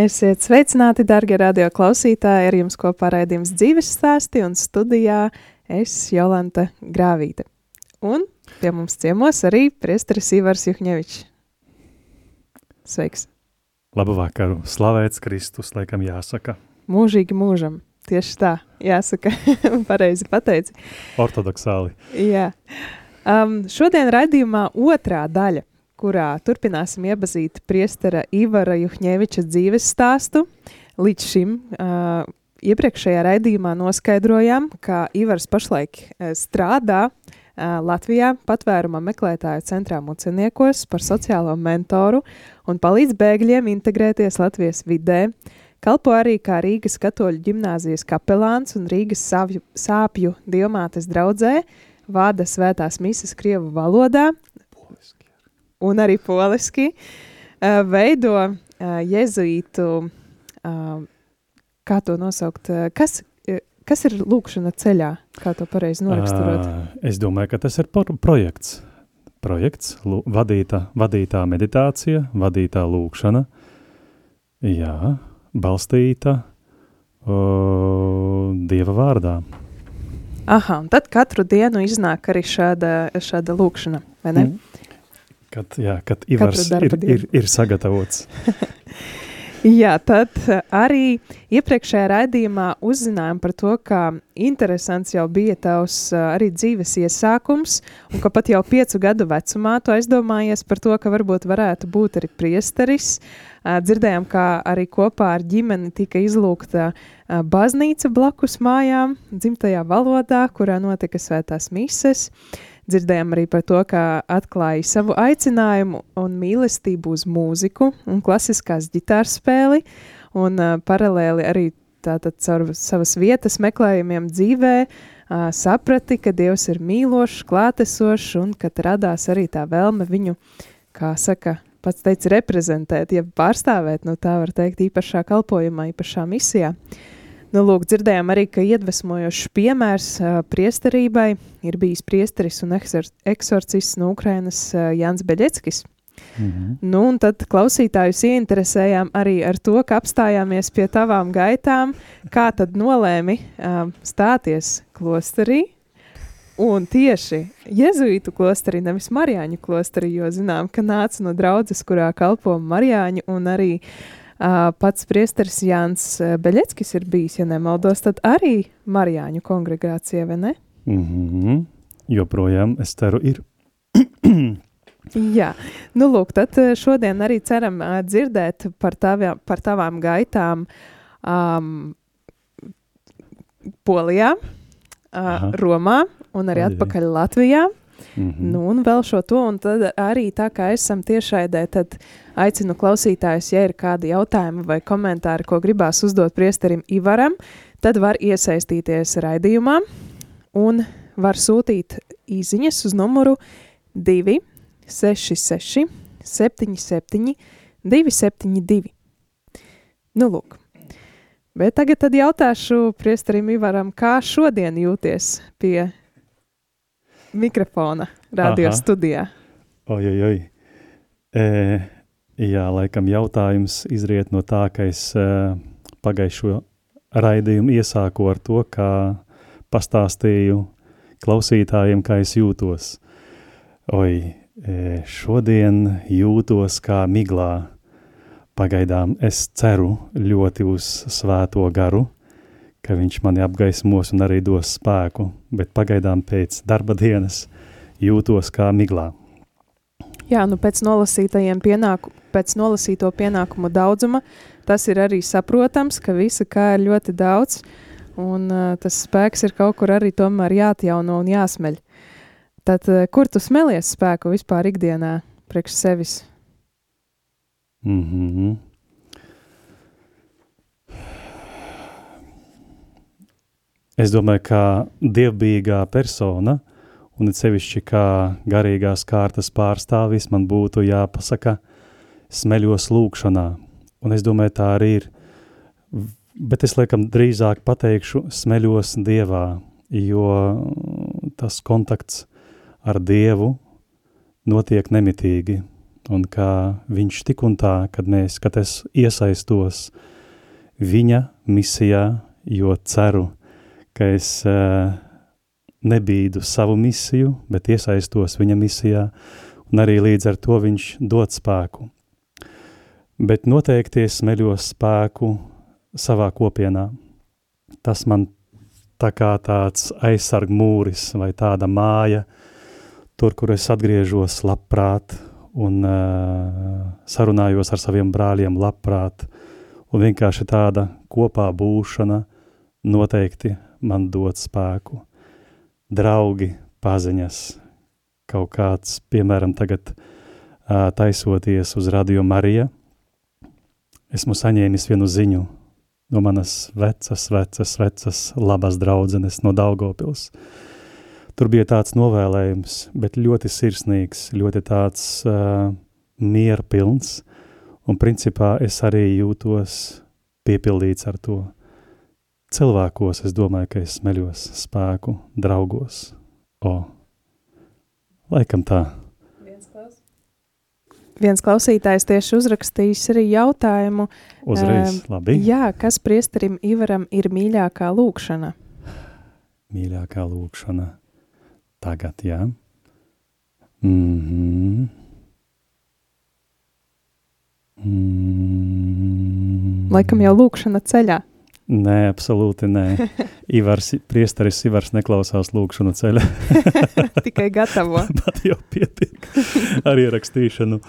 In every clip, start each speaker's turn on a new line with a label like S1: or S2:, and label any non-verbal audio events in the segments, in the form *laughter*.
S1: Esiet sveicināti, darbie radio klausītāji! Ar jums kopā raidījums dzīves stāsti un studijā es Jolanta Grāvīte. Un pie mums ciemos arī priesteris Ivars Juhņevičs. Sveiks!
S2: Labu vakaru! Slavēts Kristus, laikam jāsaka.
S1: Mūžīgi mūžam! Tieši tā, jāsaka, *laughs* pareizi pateici.
S2: Ortodoksāli.
S1: Jā. Um, šodien raidījumā otrā daļa, kurā turpināsim iepazīt priestera Ivara Juhņeviča dzīves stāstu. Līdz šim uh, iepriekšējā raidījumā noskaidrojām, ka Ivars pašlaik uh, strādā uh, Latvijā patvēruma meklētāju centrā Muceniekos par sociālo mentoru un palīdz bēgļiem integrēties Latvijas vidē. Kalpo arī kā Rīgas katoļu ģimnāzijas kapelāns un Rīgas savju, sāpju diamātes draudzē, vada svētās misas krievu valodā. Un arī poliski, uh, veido uh, jezuītu, uh, kā to nosaukt, uh, kas, uh, kas ir lūkšana ceļā, kā to pareizi noraksturot? Uh,
S2: es domāju, ka tas ir projekts. Projekts, vadītā, vadītā meditācija, vadītā lūkšana. Jā, balstīta uh, Dieva vārdā.
S1: Aha, un tad katru dienu iznāk arī šāda, šāda lūkšana, vai ne? Mm.
S2: Kad, jā, kad Ivars ir, ir, ir sagatavots. *laughs*
S1: Jā, tad arī iepriekšējā raidījumā uzzinājām par to, ka interesants jau bija tavs arī dzīves iesākums, un ka pat jau piecu gadu vecumā tu aizdomājies par to, ka varbūt varētu būt arī priesteris. Dzirdējām, kā arī kopā ar ģimeni tika izlūgta baznīca blakus mājām, dzimtajā valodā, kurā notika svētās mises. Uh, Dzirdējām arī par to, kā atklāja savu aicinājumu un mīlestību uz mūziku un klasiskās ģitāras spēli, un uh, paralēli arī tātad caur savas vietas meklējumiem dzīvē uh, saprati, ka Dievs ir mīlošs, klātesošs un ka radās arī tā vēlme viņu, kā saka, pats teica, reprezentēt, ja pārstāvēt, nu tā var teikt, īpašā kalpojumā, īpašā misijā. Uh, Nu, lūk, dzirdējām arī, ka iedvesmojošs piemērs uh, priesterībai ir bijis priesteris un eksorcists no Ukrainas uh, Jans Beļeckis. -hmm. Nu, un tad klausītājus ieinteresējām arī ar to, ka apstājāmies pie tavām gaitām, kā tad nolēmi uh, stāties klosterī, Un tieši Jēzus klosterī, nevis Marijāņu klosterī, jo zinām, ka nāca no draudzes, kurā kalpo Marijāņu un arī Uh, pats priesteris Jānis Beļeckis ir bijis, ja nemaldos, tad arī Marijāņu kongregācija, vai ne?
S2: Mm -hmm. Joprojām, es ceru, ir.
S1: Jā, nu lūk, tad šodien arī ceram dzirdēt par, tavā, par tavām gaitām um, Polijā, uh, Romā un arī Ai, atpakaļ Latvijā. Mm -hmm. nu, un vēl šo to, un tad arī tā kā esam tiešraidē, tad aicinu klausītājus, ja ir kādi jautājumi vai komentāri, ko gribās uzdot priesterim Ivaram, tad var iesaistīties raidījumā un var sūtīt īziņas uz numuru 266 77 272. Nu, lūk. Bet tagad jautāšu priesterim Ivaram, kā šodien jūties pie mikrofona radio Aha. studijā?
S2: Oi, oi, oi. E, jā, laikam jautājums izriet no tā, ka es e, pagājušo raidījumu iesāku ar to, kā pastāstīju klausītājiem, kā es jūtos. Oi, e, šodien jūtos kā miglā. Pagaidām es ceru ļoti uz svēto garu, ka viņš mani apgaismos un arī dos spēku, bet pagaidām pēc darba dienas jūtos kā miglā.
S1: Jā, nu pēc pienāku, pēc nolasīto pienākumu daudzuma, tas ir arī saprotams, ka visa kā ir ļoti daudz, un uh, tas spēks ir kaut kur arī tomēr jāatjauno un jāsmeļ. Tad, uh, kur tu smelies spēku vispār ikdienā priekš sevis?
S2: Mm -hmm. Es domāju, ka dievbijīgā persona, un sevišķi kā garīgās kārtas pārstāvis, man būtu jāpasaka smeļos lūkšanā. Un es domāju, tā arī ir. Bet es laikam drīzāk pateikšu smeļos Dievā, jo tas kontakts ar Dievu notiek nemitīgi. Un kā viņš tik un tā, kad mēs, kad es iesaistos viņa misijā, jo ceru, ka es uh, nebīdu savu misiju, bet iesaistos viņa misijā, un arī līdz ar to viņš dod spēku. Bet noteikti es smeļos spēku savā kopienā. Tas man tā kā tāds aizsarg mūris vai tāda māja, tur, kur es atgriežos labprāt un uh, sarunājos ar saviem brāļiem labprāt, un vienkārši tāda kopā būšana noteikti man dod spēku. Draugi, paziņas, kaut kāds, piemēram, tagad uh, taisoties uz Radio Marija, esmu saņēmis vienu ziņu no manas vecas, vecas, vecas labas draudzenes no Daugopils. Tur bija tāds novēlējums, bet ļoti sirsnīgs, ļoti tāds uh, mierpilns, un principā es arī jūtos piepildīts ar to cilvēkos es domāju, ka es smeļos spēku, draugos. O, laikam tā.
S1: Viens klausītājs tieši uzrakstījis arī jautājumu.
S2: Uzreiz, um, labi.
S1: Jā, kas priesterim Ivaram ir mīļākā lūkšana?
S2: Mīļākā lūkšana. Tagad, jā. Mm -hmm.
S1: mm. Laikam jau lūkšana ceļā.
S2: Nē, absolūti nē. *laughs* Ivars, priesteris Ivars neklausās lūkšanu ceļa. *laughs*
S1: Tikai gatavo. *laughs*
S2: Pat jau pietiek ar ierakstīšanu.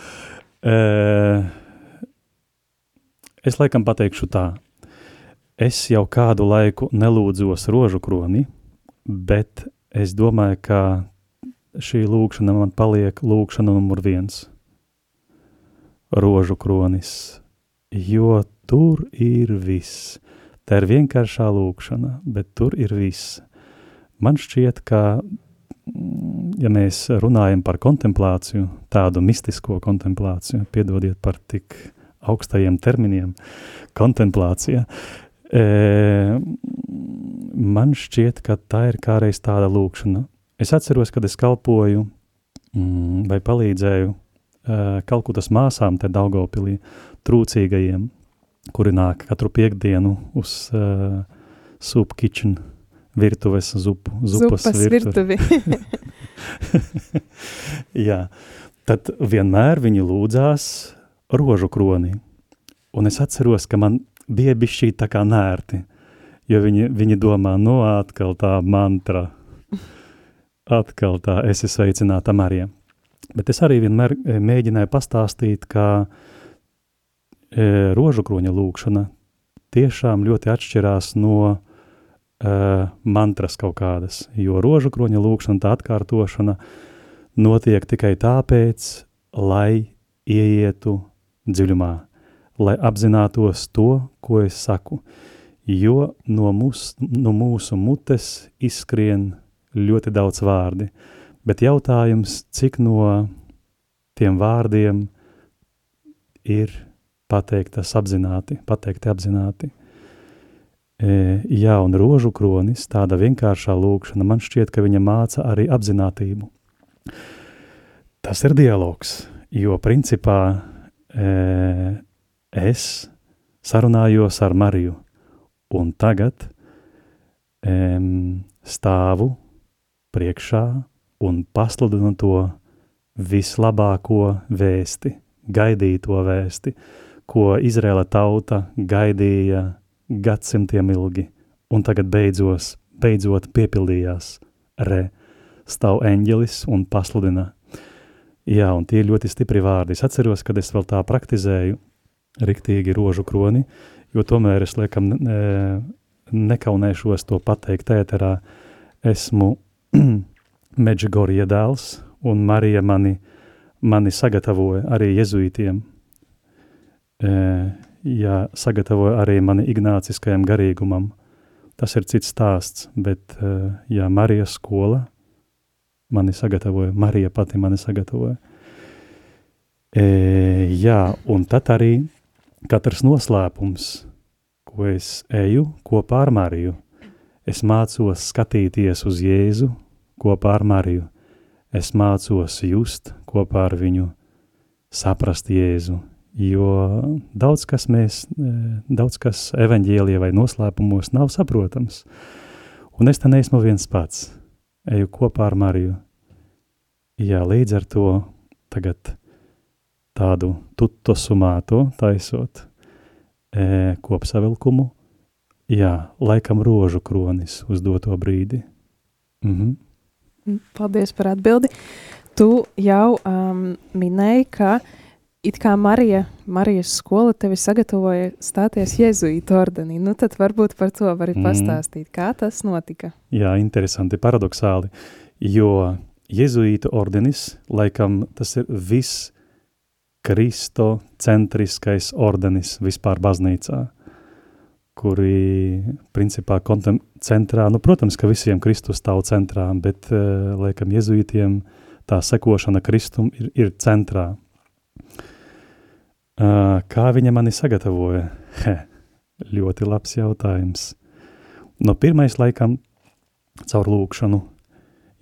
S2: Es laikam pateikšu tā. Es jau kādu laiku nelūdzos rožu kroni, bet es domāju, ka šī lūkšana man paliek lūkšana numur viens. Rožu kronis, jo tur ir viss Tā ir vienkāršā lūkšana, bet tur ir viss. Man šķiet, ka, mm, ja mēs runājam par kontemplāciju, tādu mistisko kontemplāciju, piedodiet par tik augstajiem terminiem, kontemplācija, e, man šķiet, ka tā ir kādreiz tāda lūkšana. Es atceros, kad es kalpoju mm, vai palīdzēju uh, Kalkutas māsām te Daugavpilī trūcīgajiem, kuri nāk katru piekdienu uz uh, soup kitchen virtuves zupu, zupas, zupas virtuvi. virtuvi. *laughs* Jā, tad vienmēr viņi lūdzās rožu kroni. Un es atceros, ka man bija bišķī tā kā nērti, jo viņi, viņi domā, no nu, atkal tā mantra, atkal tā esi sveicināta Marija. Bet es arī vienmēr eh, mēģināju pastāstīt, ka uh, rožukroņa lūkšana tiešām ļoti atšķirās no e, mantras kaut kādas, jo rožukroņa lūkšana, tā atkārtošana notiek tikai tāpēc, lai ieietu dziļumā, lai apzinātos to, ko es saku, jo no, mūs, no mūsu mutes izskrien ļoti daudz vārdi, bet jautājums, cik no tiem vārdiem ir pateiktas apzināti, pateikti apzināti. E, jā, un rožu kronis, tāda vienkāršā lūkšana, man šķiet, ka viņa māca arī apzinātību. Tas ir dialogs, jo principā e, es sarunājos ar Mariju, un tagad e, stāvu priekšā un pasludinu to vislabāko vēsti, gaidīto vēsti, ko Izraela tauta gaidīja gadsimtiem ilgi un tagad beidzos, beidzot piepildījās. Re, stāv eņģelis un pasludina. Jā, un tie ir ļoti stipri vārdi. Es atceros, kad es vēl tā praktizēju riktīgi rožu kroni, jo tomēr es liekam nekaunēšos to pateikt ēterā. Esmu *clears throat* Medžigorija dēls, un Marija mani, mani sagatavoja arī jezuītiem. Jā, sagatavoja arī mani ignāciskajam garīgumam. Tas ir cits stāsts, bet jā, Marijas skola mani sagatavoja, Marija pati mani sagatavoja. E, jā, un tad arī katrs noslēpums, ko es eju kopā ar Mariju, es mācos skatīties uz Jēzu kopā ar Mariju, es mācos just kopā ar viņu, saprast Jēzu, jo daudz kas mēs, e, daudz kas evaņģēlie vai noslēpumos nav saprotams, un es te neesmu viens pats, eju kopā ar Mariju. Jā, līdz ar to tagad tādu tutto sumāto taisot e, kopsavilkumu, jā, laikam rožu kronis uz doto brīdi. Mhm.
S1: Paldies par atbildi. Tu jau um, minēji, ka it kā Marija, Marijas skola tevi sagatavoja stāties Jēzuītu ordenī. Nu, tad varbūt par to vari mm. pastāstīt, kā tas notika.
S2: Jā, interesanti, paradoxāli, jo Jēzuītu ordenis, laikam tas ir viss kristocentriskais ordenis vispār baznīcā kuri principā kontem centrā, nu, protams, ka visiem Kristus stāv centrā, bet, uh, laikam, jezuītiem tā sekošana Kristum ir, ir centrā. Uh, kā viņa mani sagatavoja? He, ļoti labs jautājums. No pirmais laikam caur lūkšanu,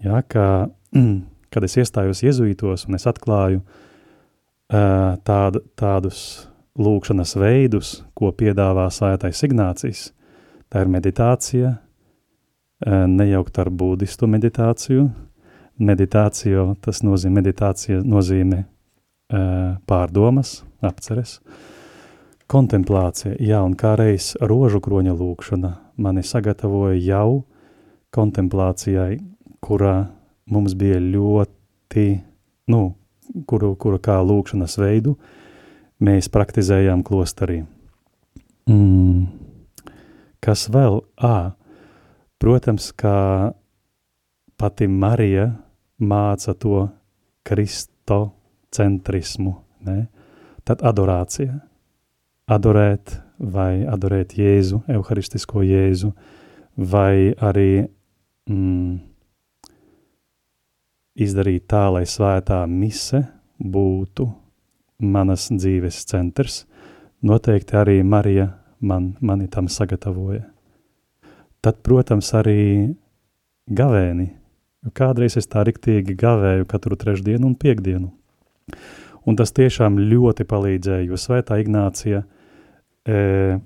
S2: jā, kā, mm, kad es iestājos jezuītos un es atklāju uh, tād, tādus lūkšanas veidus, ko piedāvā svētais Ignācijas. Tā ir meditācija, eh, nejaukt ar budistu meditāciju. Meditācija, tas nozīmē, meditācija nozīmē eh, pārdomas, apceres. Kontemplācija, jā, un kā reiz rožu kroņa lūkšana mani sagatavoja jau kontemplācijai, kurā mums bija ļoti, nu, kuru, kuru kā lūkšanas veidu, mēs praktizējām klosterī. Mm. Kas vēl? Ā, protams, kā pati Marija māca to kristocentrismu, ne? Tad adorācija. Adorēt vai adorēt Jēzu, evharistisko Jēzu, vai arī mm, izdarīt tā, lai svētā mise būtu manas dzīves centrs, noteikti arī Marija man, mani tam sagatavoja. Tad, protams, arī gavēni. Kādreiz es tā riktīgi gavēju katru trešdienu un piekdienu. Un tas tiešām ļoti palīdzēja, jo svētā Ignācija e,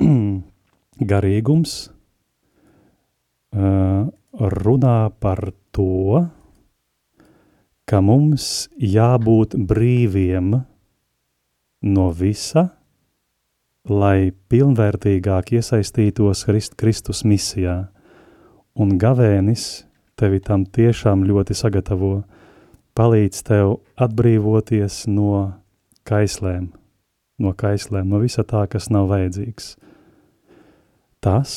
S2: *clears throat* garīgums e, runā par to, ka mums jābūt brīviem no visa, lai pilnvērtīgāk iesaistītos Christ, Kristus misijā, un gavēnis tevi tam tiešām ļoti sagatavo, palīdz tev atbrīvoties no kaislēm, no kaislēm, no visa tā, kas nav vajadzīgs. Tas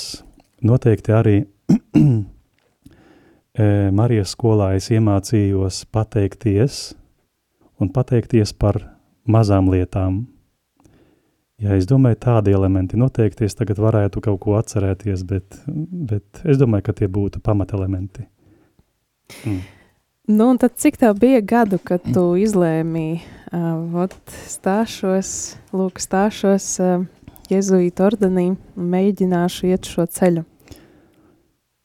S2: noteikti arī *clears throat* E, Marijas skolā es iemācījos pateikties un pateikties par mazām lietām. Jā, es domāju, tādi elementi noteikti es tagad varētu kaut ko atcerēties, bet, bet es domāju, ka tie būtu pamatelementi.
S1: Mm. Nu, un tad cik tev bija gadu, kad tu izlēmi, uh, vot, stāšos, lūk, stāšos uh, jezuītu ordenī un mēģināšu iet šo ceļu?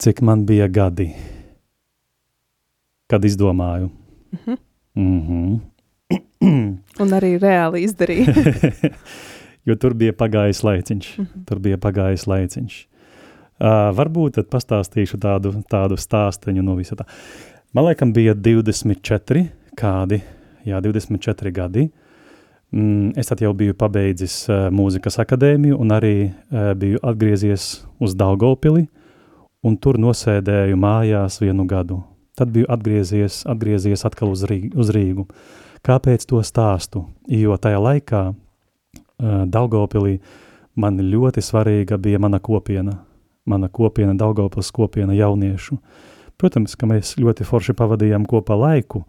S2: Cik man bija gadi? kad izdomāju. Mm -hmm. Mm -hmm. *coughs*
S1: Un arī reāli izdarīju. *laughs*
S2: jo tur bija pagājis laiciņš. Mm -hmm. Tur bija pagājis laiciņš. Uh, varbūt tad pastāstīšu tādu, tādu stāsteņu no visa tā. Man liekas, bija 24 kādi, jā, 24 gadi. Mm, es tad jau biju pabeidzis uh, mūzikas akadēmiju un arī uh, biju atgriezies uz Daugavpili un tur nosēdēju mājās vienu gadu. Tad biju atgriezies, atgriezies atkal uz Rīgu, uz Rīgu. Kāpēc to stāstu? Jo tajā laikā uh, Daugavpilī man ļoti svarīga bija mana kopiena, mana kopiena, Daugavpils kopiena jauniešu. Protams, ka mēs ļoti forši pavadījām kopā laiku,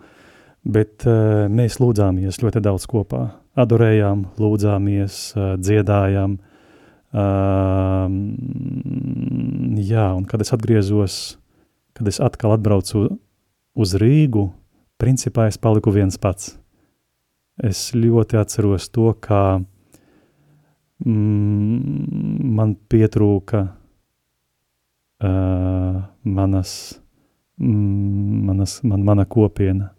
S2: bet uh, mēs lūdzāmies ļoti daudz kopā adorējām, lūdzāmies, dziedājām. Uh, jā, un kad es atgriezos, kad es atkal atbraucu uz Rīgu, principā es paliku viens pats. Es ļoti atceros to, kā mm, man pietrūka uh, manas, manas, man, mana kopiena.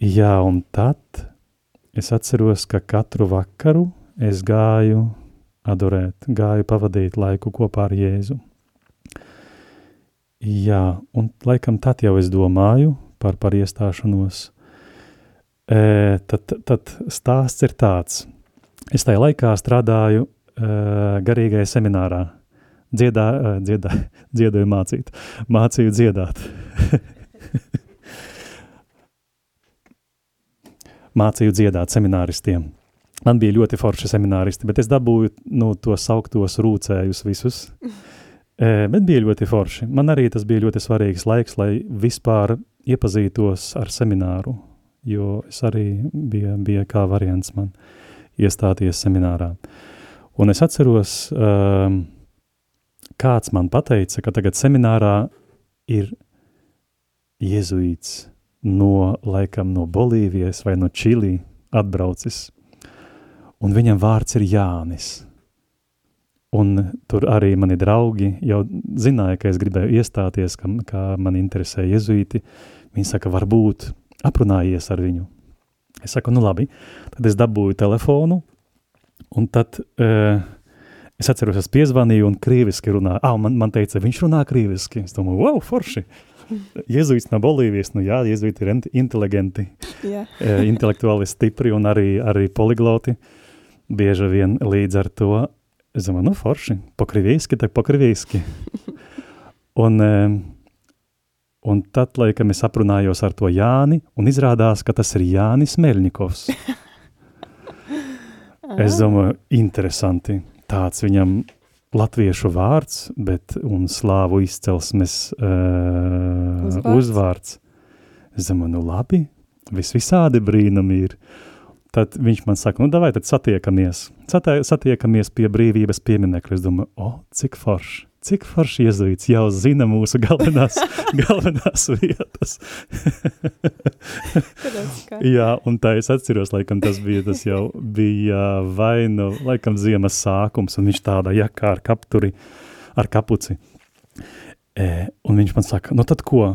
S2: Jā, un tad Es atceros, ka katru vakaru es gāju adorēt, gāju pavadīt laiku kopā ar Jēzu. Jā, un laikam tad jau es domāju par, par iestāšanos. E, tad, tad stāsts ir tāds. Es tajā laikā strādāju e, garīgajā seminārā. Dziedā, e, dziedā, *laughs* dziedoju mācīt, mācīju dziedāt. *laughs* mācīju dziedāt semināristiem. Man bija ļoti forši semināristi, bet es dabūju nu, tos sauktos rūcējus visus. *laughs* E, bet bija ļoti forši. Man arī tas bija ļoti svarīgs laiks, lai vispār iepazītos ar semināru, jo es arī bija, bija kā variants man iestāties seminārā. Un es atceros, um, kāds man pateica, ka tagad seminārā ir jezuīts, no, laikam, no Bolīvijas vai no Čilī atbraucis, un viņam vārds ir Jānis. Un tur arī mani draugi jau zināja, ka es gribēju iestāties, ka, ka man interesē jezuīti. Viņi saka, varbūt aprunājies ar viņu. Es saku, nu labi. Tad es dabūju telefonu, un tad uh, es atceros, es piezvanīju un krīviski runāju. Ah, man, man teica, viņš runā krīviski. Es domāju, wow, forši. *laughs* Jēzus no Bolīvijas, nu jā, jēzuīti ir inteliģenti, yeah. *laughs* intelektuāli stipri un arī, arī poligloti. Bieži vien līdz ar to, es domāju, nu forši, pokrivīski, tak pokrivīski. *laughs* un, un tad, laikam, es aprunājos ar to Jāni, un izrādās, ka tas ir Jānis Meļņikovs. es domāju, interesanti. Tāds viņam latviešu vārds, bet un slāvu izcelsmes uh, uzvārds. uzvārds. Es domāju, nu labi, vis visādi brīnumi ir. Tad viņš man saka, nu davai tad satiekamies. Satie, satiekamies pie brīvības pieminekļa. Es domāju, o, cik forši. Cik forši iezuīts jau zina mūsu galvenās, *laughs* galvenās vietas. Jā, un tā es atceros, laikam tas bija, tas jau bija vai nu, laikam ziemas sākums, un viņš tādā jakā ar kapturi, ar kapuci. E, un viņš man saka, nu tad ko?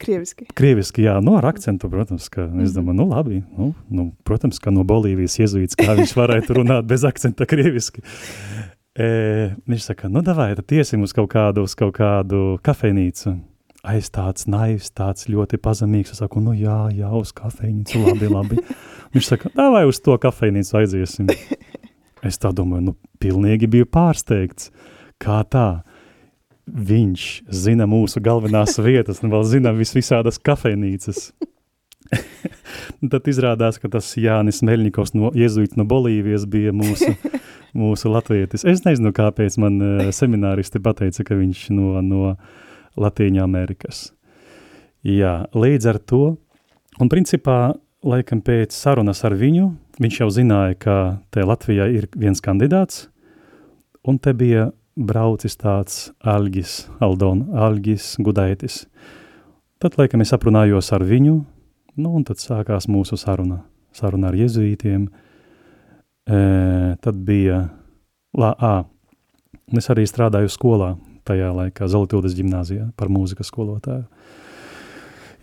S1: Krieviski.
S2: Krieviski, jā, nu ar akcentu, protams, ka es mhm. domāju, nu labi, nu, nu protams, ka no Bolīvijas iezuīts, kā viņš varētu runāt bez akcenta krieviski. E, viņš saka, nu davai, tad iesim uz kaut kādu, uz kaut kādu kafejnīcu. Es tāds naivs, tāds ļoti pazemīgs. Es saku, nu jā, jā, uz kafejnīcu, labi, labi. *laughs* viņš saka, davai uz to kafejnīcu aiziesim. Es tā domāju, nu pilnīgi biju pārsteigts. Kā tā? Viņš zina mūsu galvenās vietas, un vēl zina vis visādas kafejnīcas. *laughs* tad izrādās, ka tas Jānis Meļņikovs no Jezuīts no Bolīvijas bija mūsu *laughs* mūsu latvietis. Es nezinu, kāpēc man uh, semināristi pateica, ka viņš no, no Latīņa Amerikas. Jā, līdz ar to, un principā, laikam pēc sarunas ar viņu, viņš jau zināja, ka te Latvijā ir viens kandidāts, un te bija braucis tāds Algis, Aldon, Algis Gudaitis. Tad, laikam, es aprunājos ar viņu, nu, un tad sākās mūsu saruna, saruna ar jezuītiem, E, tad bija LA. Es arī strādāju skolā tajā laikā, Zolitildes ģimnāzijā, par mūzikas skolotāju.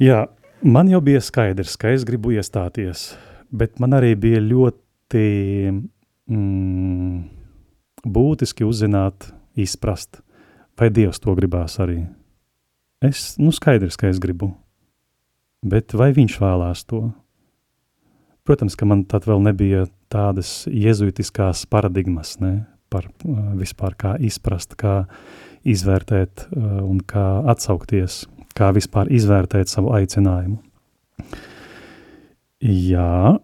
S2: Jā, man jau bija skaidrs, ka es gribu iestāties, bet man arī bija ļoti mm, būtiski uzzināt, izprast, vai Dievs to gribās arī. Es, nu skaidrs, ka es gribu, bet vai viņš vēlās to? Protams, ka man tad vēl nebija tādas jezuitiskās paradigmas, ne, par uh, vispār kā izprast, kā izvērtēt uh, un kā atsaukties, kā vispār izvērtēt savu aicinājumu. Jā,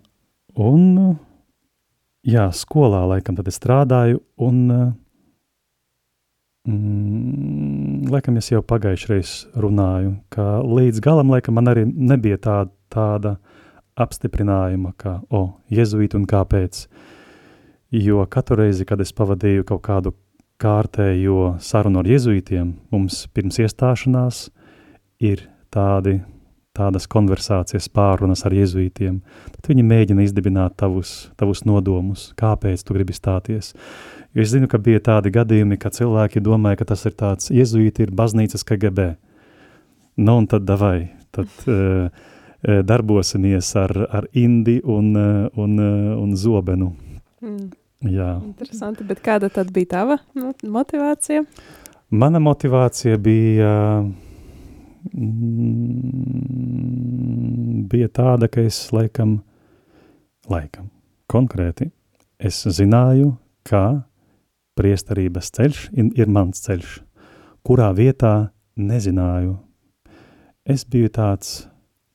S2: un jā, skolā laikam tad es strādāju un mm, laikam es jau pagājušreiz runāju, ka līdz galam laikam man arī nebija tā, tāda apstiprinājuma, ka, o, oh, jezuīti un kāpēc. Jo katru reizi, kad es pavadīju kaut kādu kārtējo sarunu ar jezuītiem, mums pirms iestāšanās ir tādi, tādas konversācijas pārunas ar jezuītiem, tad viņi mēģina izdibināt tavus, tavus nodomus, kāpēc tu gribi stāties. Jo es zinu, ka bija tādi gadījumi, ka cilvēki domāja, ka tas ir tāds jezuīti ir baznīcas KGB. Nu, un tad davai, tad *laughs* uh, darbosimies ar, ar Indi un, un, un Zobenu. Mm. Jā.
S1: Interesanti, bet kāda tad bija tava motivācija?
S2: Mana motivācija bija, mm, bija tāda, ka es laikam, laikam, konkrēti, es zināju, ka priestarības ceļš ir mans ceļš, kurā vietā nezināju. Es biju tāds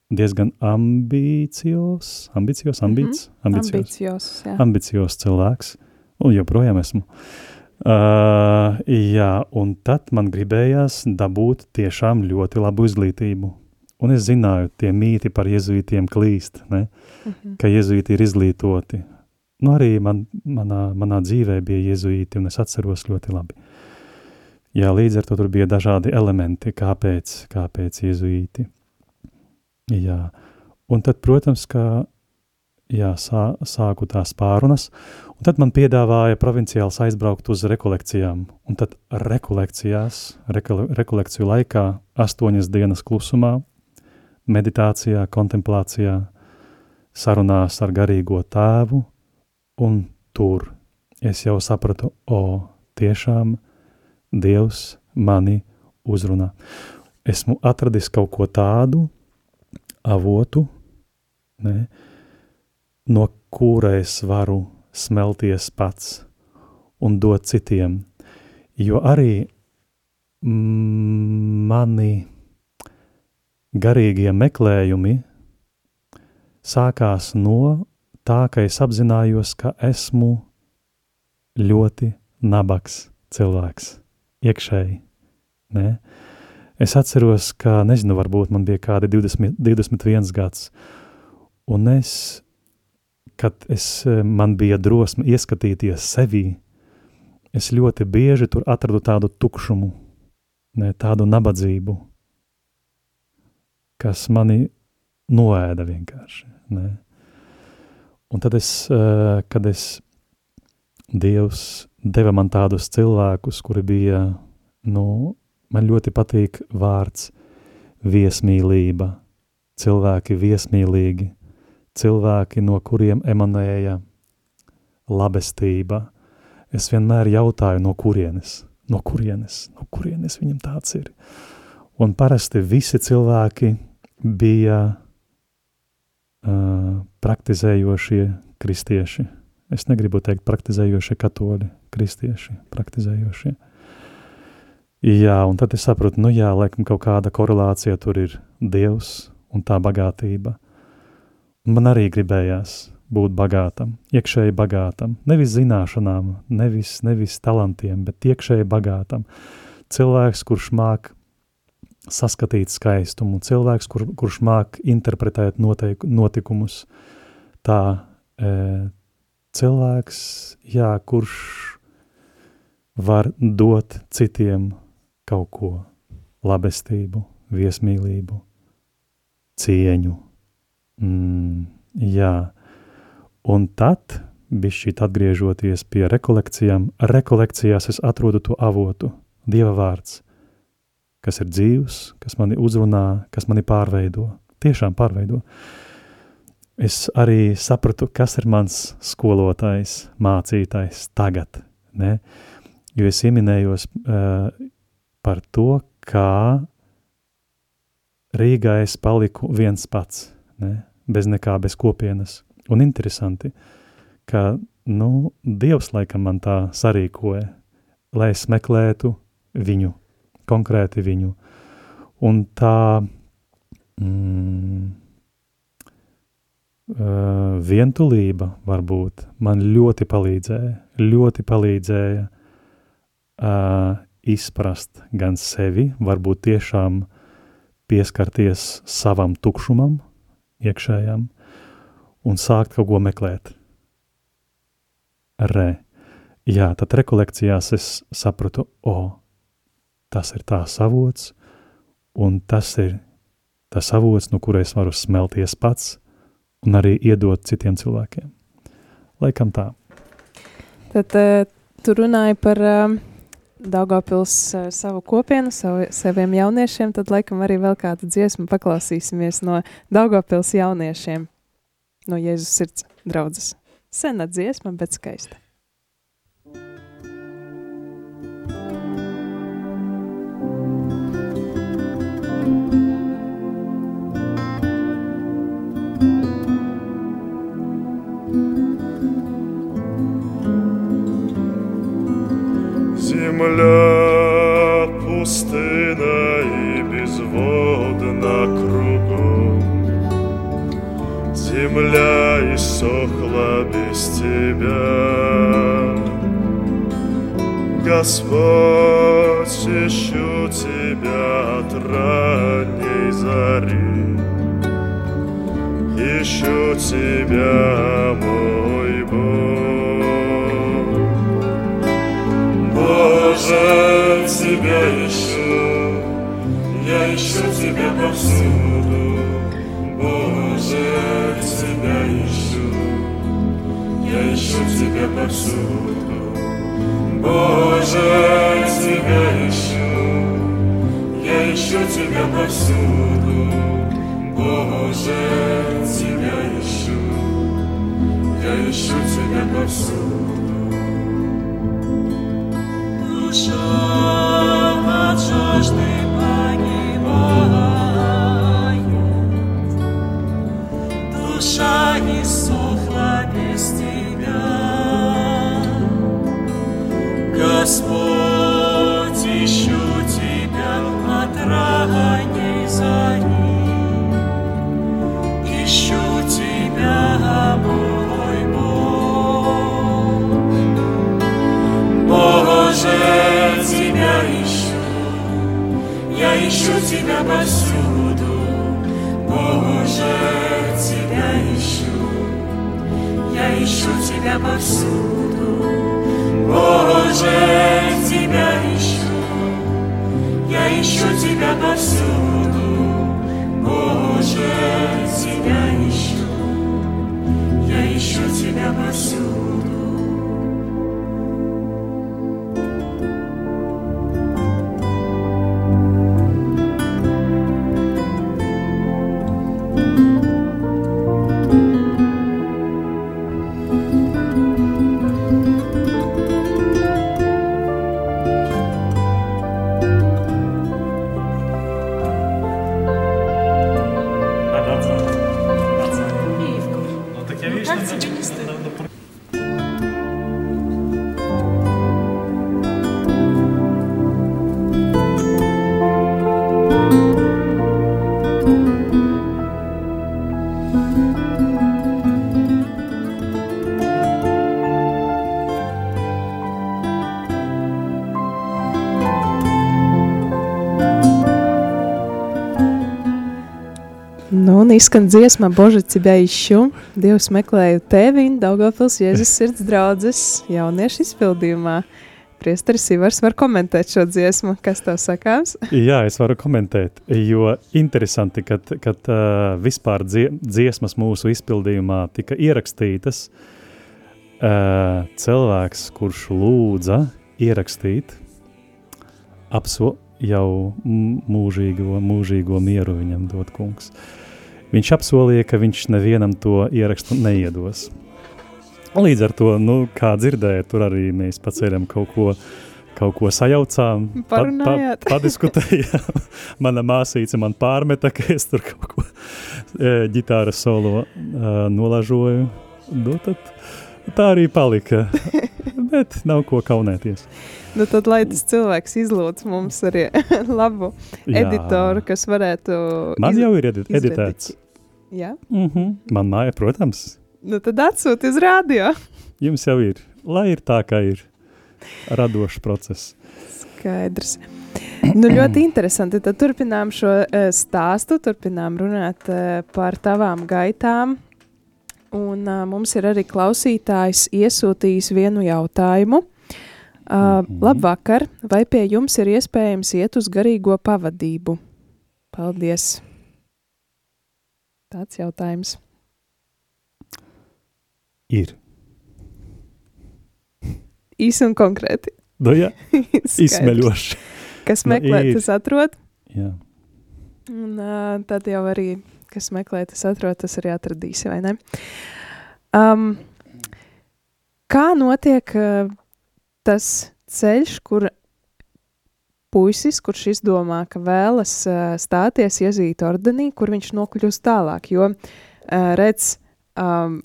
S2: diezgan ambicios, ambicios, ambīts,
S1: mm -hmm. ambicios,
S2: jā. ambicios cilvēks, un joprojām esmu. Uh, jā, un tad man gribējās dabūt tiešām ļoti labu izglītību. Un es zināju, tie mīti par jezuītiem klīst, ne? Mm -hmm. ka jezuīti ir izglītoti. Nu, arī man, manā, manā dzīvē bija jezuīti, un es atceros ļoti labi. Jā, līdz ar to tur bija dažādi elementi, kāpēc, kāpēc jezuīti. Jā, un tad, protams, ka jā, sā, sāku tās pārunas, un tad man piedāvāja provinciāls aizbraukt uz rekolekcijām, un tad rekolekcijās, rekole, rekolekciju laikā, astoņas dienas klusumā, meditācijā, kontemplācijā, sarunās ar garīgo tēvu, un tur es jau sapratu, o, tiešām Dievs mani uzrunā. Esmu atradis kaut ko tādu, avotu, ne, no kura es varu smelties pats un dot citiem, jo arī mani garīgie meklējumi sākās no tā, ka es apzinājos, ka esmu ļoti nabaks cilvēks iekšēji. Ne? Es atceros, ka, nezinu, varbūt man bija kādi 20, 21 gads, un es, kad es, man bija drosme ieskatīties sevī, es ļoti bieži tur atradu tādu tukšumu, ne, tādu nabadzību, kas mani noēda vienkārši. Ne. Un tad es, eh, kad es, Dievs deva man tādus cilvēkus, kuri bija, nu, Man ļoti patīk vārds viesmīlība, cilvēki viesmīlīgi, cilvēki, no kuriem emanēja labestība. Es vienmēr jautāju, no kurienes, no kurienes, no kurienes viņam tāds ir. Un parasti visi cilvēki bija uh, praktizējošie kristieši. Es negribu teikt praktizējošie katoļi, kristieši, praktizējošie. Jā, un tad es saprotu, nu jā, laikam kaut kāda korelācija tur ir Dievs un tā bagātība. Man arī gribējās būt bagātam, iekšēji bagātam, nevis zināšanām, nevis, nevis talantiem, bet iekšēji bagātam. Cilvēks, kurš māk saskatīt skaistumu, cilvēks, kur, kurš māk interpretēt noteik, notikumus, tā e, cilvēks, jā, kurš var dot citiem kaut ko labestību, viesmīlību, cieņu. Mm, jā, un tad, bišķīt atgriežoties pie rekolekcijām, rekolekcijās es atrodu to avotu, Dieva vārds, kas ir dzīvs, kas mani uzrunā, kas mani pārveido, tiešām pārveido. Es arī sapratu, kas ir mans skolotājs, mācītājs tagad, ne? jo es ieminējos uh, par to, kā Rīgā es paliku viens pats, ne? Bez nekā, bez kopienas. un interesanti, ka, nu, Dievs laikam man tā sarīkoja, lai es meklētu viņu, konkrēti viņu. Un tā mm, vientulība varbūt man ļoti palīdzēja, ļoti palīdzēja uh, izprast gan sevi, varbūt tiešām pieskarties savam tukšumam, iekšējam, un sākt kaut ko meklēt. Re. Jā, tad rekolekcijās es sapratu, o, tas ir tā savots, un tas ir tas avots, no kura es varu smelties pats un arī iedot citiem cilvēkiem. Laikam tā.
S1: Tad uh, tu runāji par uh, Daugavpils uh, savu kopienu, savu, saviem jauniešiem, tad laikam arī vēl kādu dziesmu paklausīsimies no Daugavpils jauniešiem, no Jēzus sirds draudzes. Sena dziesma, bet skaista.
S3: Земля пустына и безводна кругом Земля иссохла без тебя. Господь, ищу тебя от ранней зари. Ищу тебя, мой Боже, тебя ищу. Я ищу тебя повсюду. Боже, тебя ищу. Я ищу тебя повсюду. Боже, тебя ищу. Я ищу тебя повсюду. Боже, тебя ищу. Я ищу тебя повсюду 声 Тебя повсюду. Боже, Тебя ищу, я ищу Тебя повсюду. Боже, Тебя ищу, я ищу Тебя повсюду. Боже,
S1: izskan dziesma, Bože, Cibē izšu, Dievs meklēju tevi, Daugavpils Jēzus sirds draudzes jauniešu izpildījumā. Priesteris Ivars var komentēt šo dziesmu, kas tev sakāms?
S2: Jā, es varu komentēt, jo interesanti, kad, kad uh, vispār dzie, dziesmas mūsu izpildījumā tika ierakstītas, uh, cilvēks, kurš lūdza ierakstīt apso, jau mūžīgo, mūžīgo mieru viņam dot kungs. Uh, Viņš apsolīja, ka viņš nevienam to ierakstu neiedos. Līdz ar to, nu, kā dzirdēja, tur arī mēs paceļam kaut ko, kaut ko sajaucām,
S1: Parunājāt. *laughs*
S2: padiskutējām. Mana māsīca man pārmeta, ka es tur kaut ko e, ģitāras solo uh, nolažoju. Nu, tad tā arī palika. *laughs* Bet nav ko kaunēties.
S1: Nu, tad, lai tas cilvēks izlūdz mums arī *laughs* labu
S2: Jā.
S1: editoru, kas varētu.
S2: Man jau ir edi editēts.
S1: Jā,
S2: Mm -hmm. Man māja, protams,
S1: nu tad atsūti uz radio. *laughs*
S2: jums jau ir. Lai ir tā, kā ir radošs process.
S1: Skaidrs. Nu, ļoti interesanti. Tad turpinām šo uh, stāstu, turpinām runāt uh, par tavām gaitām. Un uh, mums ir arī klausītājs iesūtījis vienu jautājumu. Uh. Labvakar, vai pie jums ir iespējams iet uz garīgo pavadību? Paldies! Tāds jautājums.
S2: Ir.
S1: Īsi un konkrēti.
S2: Nu, jā, *laughs* izsmeļoši.
S1: Kas
S2: Nu,
S1: meklē,
S2: ir.
S1: tas atrod.
S2: Jā.
S1: Un uh, tad jau arī, kas meklē, tas atrod, tas arī atradīs, vai ne? Um, kā notiek uh, tas ceļš, kur puisis, kurš izdomā, ka vēlas uh, stāties iezīta ordenī, kur viņš nokļūst tālāk, jo uh, redz um,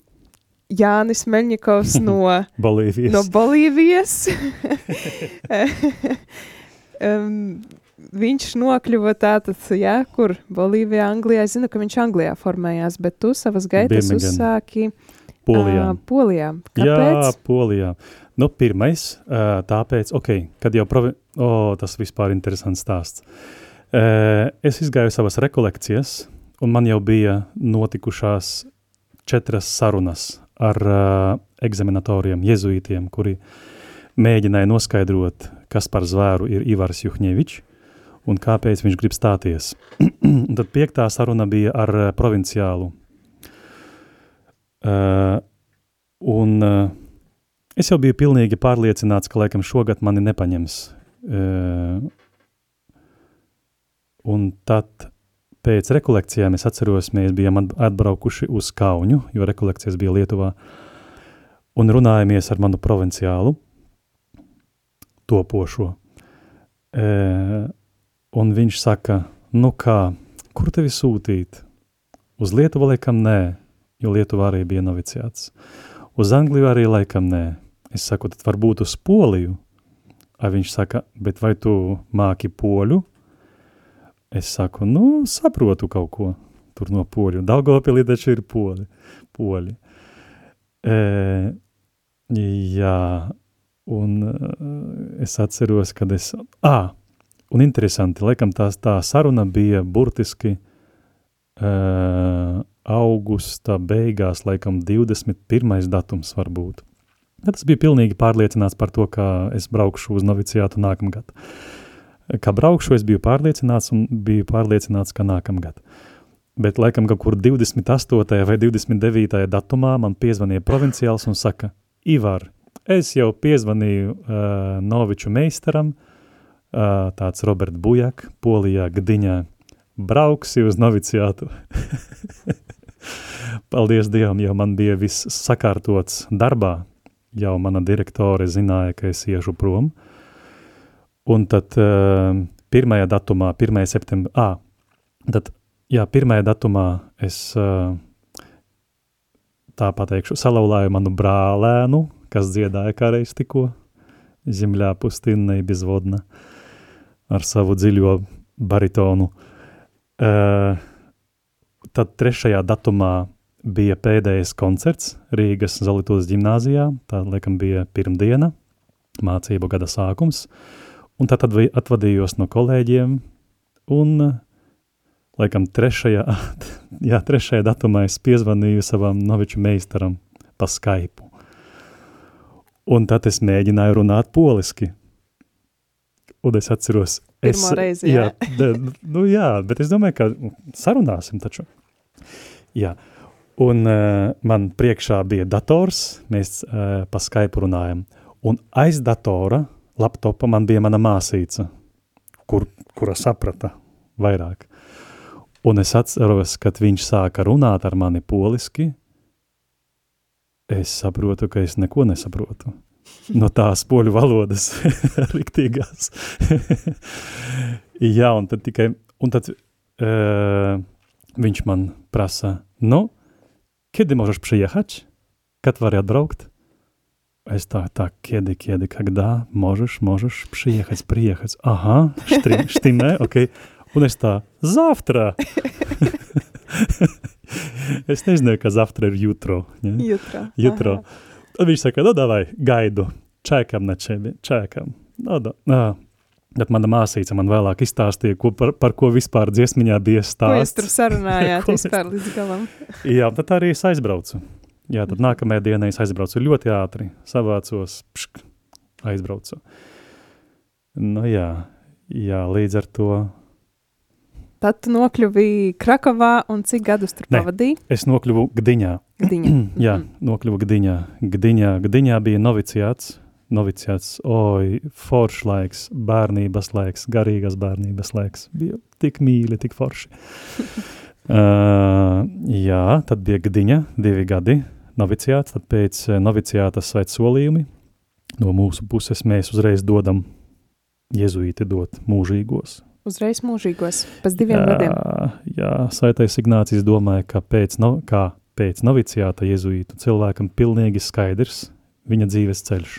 S1: Jānis Meļņikovs *laughs* no
S2: Bolīvijas.
S1: no Bolīvijas. *laughs* um, viņš nokļuva tātad, jā, kur Bolīvijā, Anglijā. Es zinu, ka viņš Anglijā formējās, bet tu savas gaitas
S2: Birmingham.
S1: uzsāki
S2: Polijā.
S1: ā, Polijā.
S2: Jā,
S1: Kāpēc?
S2: Polijā. Nu, pirmais, ā, tāpēc, ok, kad jau provi... O, tas vispār interesants stāsts. Ē, Es izgāju savas rekolekcijas, un man jau bija notikušās četras sarunas ar uh, eksaminatoriem, jezuītiem, kuri mēģināja noskaidrot, kas par zvēru ir Ivars Juhņevičs un kāpēc viņš grib stāties. *clears throat* Un Tad piektā saruna bija ar uh, provinciālu. Uh, un uh, es jau biju pilnīgi pārliecināts, ka laikam šogad mani nepaņems. Uh, un tad pēc rekolekcijām es atceros, mēs bijām at- atbraukuši uz Kauņu, jo rekolekcijas bija Lietuvā, un runājamies ar manu provinciālu, topošo. E, un viņš saka, nu kā, kur tevi sūtīt? Uz Lietuvu laikam nē, jo Lietuvā arī bija noviciāts. Uz Angliju arī laikam nē. Es saku, tad varbūt uz Poliju. A viņš saka, bet vai tu māki poļu? Es saku, nu, saprotu kaut ko tur no poļu. Daugavpilī taču ir poļi. poļi. E, jā, un e, es atceros, kad es... Ā, un interesanti, laikam tās, tā saruna bija burtiski e, augusta beigās, laikam 21. datums varbūt. Bet es biju pilnīgi pārliecināts par to, ka es braukšu uz noviciātu nākamgad. Kā braukšu, es biju pārliecināts un biju pārliecināts, ka nākamgad. Bet laikam kaut kur 28. vai 29. datumā man piezvanīja provinciāls un saka, Ivar, es jau piezvanīju uh, Noviču meistaram, uh, tāds Robert Bujak, Polijā, Gdiņā, brauksi uz noviciātu. *laughs* Paldies Dievam, jau man bija viss sakārtots darbā, jau mana direktore zināja, ka es iešu prom. Un tad uh, pirmajā datumā, 1. septembrī, ah, tad, jā, pirmajā datumā es uh, tā pateikšu, salauzāju manu brālēnu, kas dziedāja kādreiz tikko, Zemļā pustinai bezvodna, ar savu dziļo baritonu. Uh, tad trešajā datumā bija pēdējais koncerts Rīgas Zolitos ģimnāzijā, tā laikam bija pirmdiena, mācību gada sākums, un tad atvadījos no kolēģiem, un laikam trešajā, *laughs* jā, trešajā datumā es piezvanīju savam noviču meistaram pa Skype. Un tad es mēģināju runāt poliski. Un es atceros, es,
S1: reizi, jā.
S2: jā, *laughs* de, nu jā, bet es domāju, ka sarunāsim taču. Jā, un uh, man priekšā bija dators, mēs uh, pa Skype runājam, un aiz datora, laptopa man bija mana māsīca, kur, kura saprata vairāk. Un es atceros, kad viņš sāka runāt ar mani poliski, es saprotu, ka es neko nesaprotu no tās poļu valodas *laughs* riktīgās. *laughs* Jā, un tad tikai, un tad uh, viņš man prasa, nu, kiedy możesz przyjechać? Kad vari atbraukt? Es tā, tā, kiedy, kiedy, когда, можешь, можешь приехать, приехать. Ага, štim, štimē, ok. Un es tā, завтра. *laughs* es nezināju, ka завтра ir jutro. Ja?
S1: Jutrā.
S2: Jutro. Tad viņš saka, nu davai, gaidu, čekam na čebi, čekam. No, da, nā. Bet mana māsīca man vēlāk izstāstīja, ko, par, par ko vispār dziesmiņā bija
S1: Ko jūs
S2: stāsts.
S1: tur sarunājāt *laughs* vispār līdz galam? *laughs*
S2: Jā, tad arī es aizbraucu. Jā, tad nākamajā dienā es aizbraucu ļoti ātri, savācos, pšk, aizbraucu. Nu jā, jā, līdz ar to
S1: Tad tu nokļuvi Krakovā un cik gadus tur pavadīji?
S2: es nokļuvu Gdiņā.
S1: Gdiņa. *clears throat*
S2: jā, nokļuvu Gdiņā. Gdiņā, Gdiņā bija noviciāts, noviciāts, oi, foršs laiks, bērnības laiks, garīgas bērnības laiks. Bija tik mīļi, tik forši. *laughs* uh, jā, tad bija Gdiņa, divi gadi noviciāts, tad pēc eh, noviciāta svēt solījumi. No mūsu puses mēs uzreiz dodam jezuīti dot mūžīgos.
S1: Uzreiz mūžīgos, pēc diviem gadiem.
S2: Jā, Saitais Ignācijas domāja, ka pēc, no, kā pēc noviciāta jezuītu cilvēkam pilnīgi skaidrs viņa dzīves ceļš.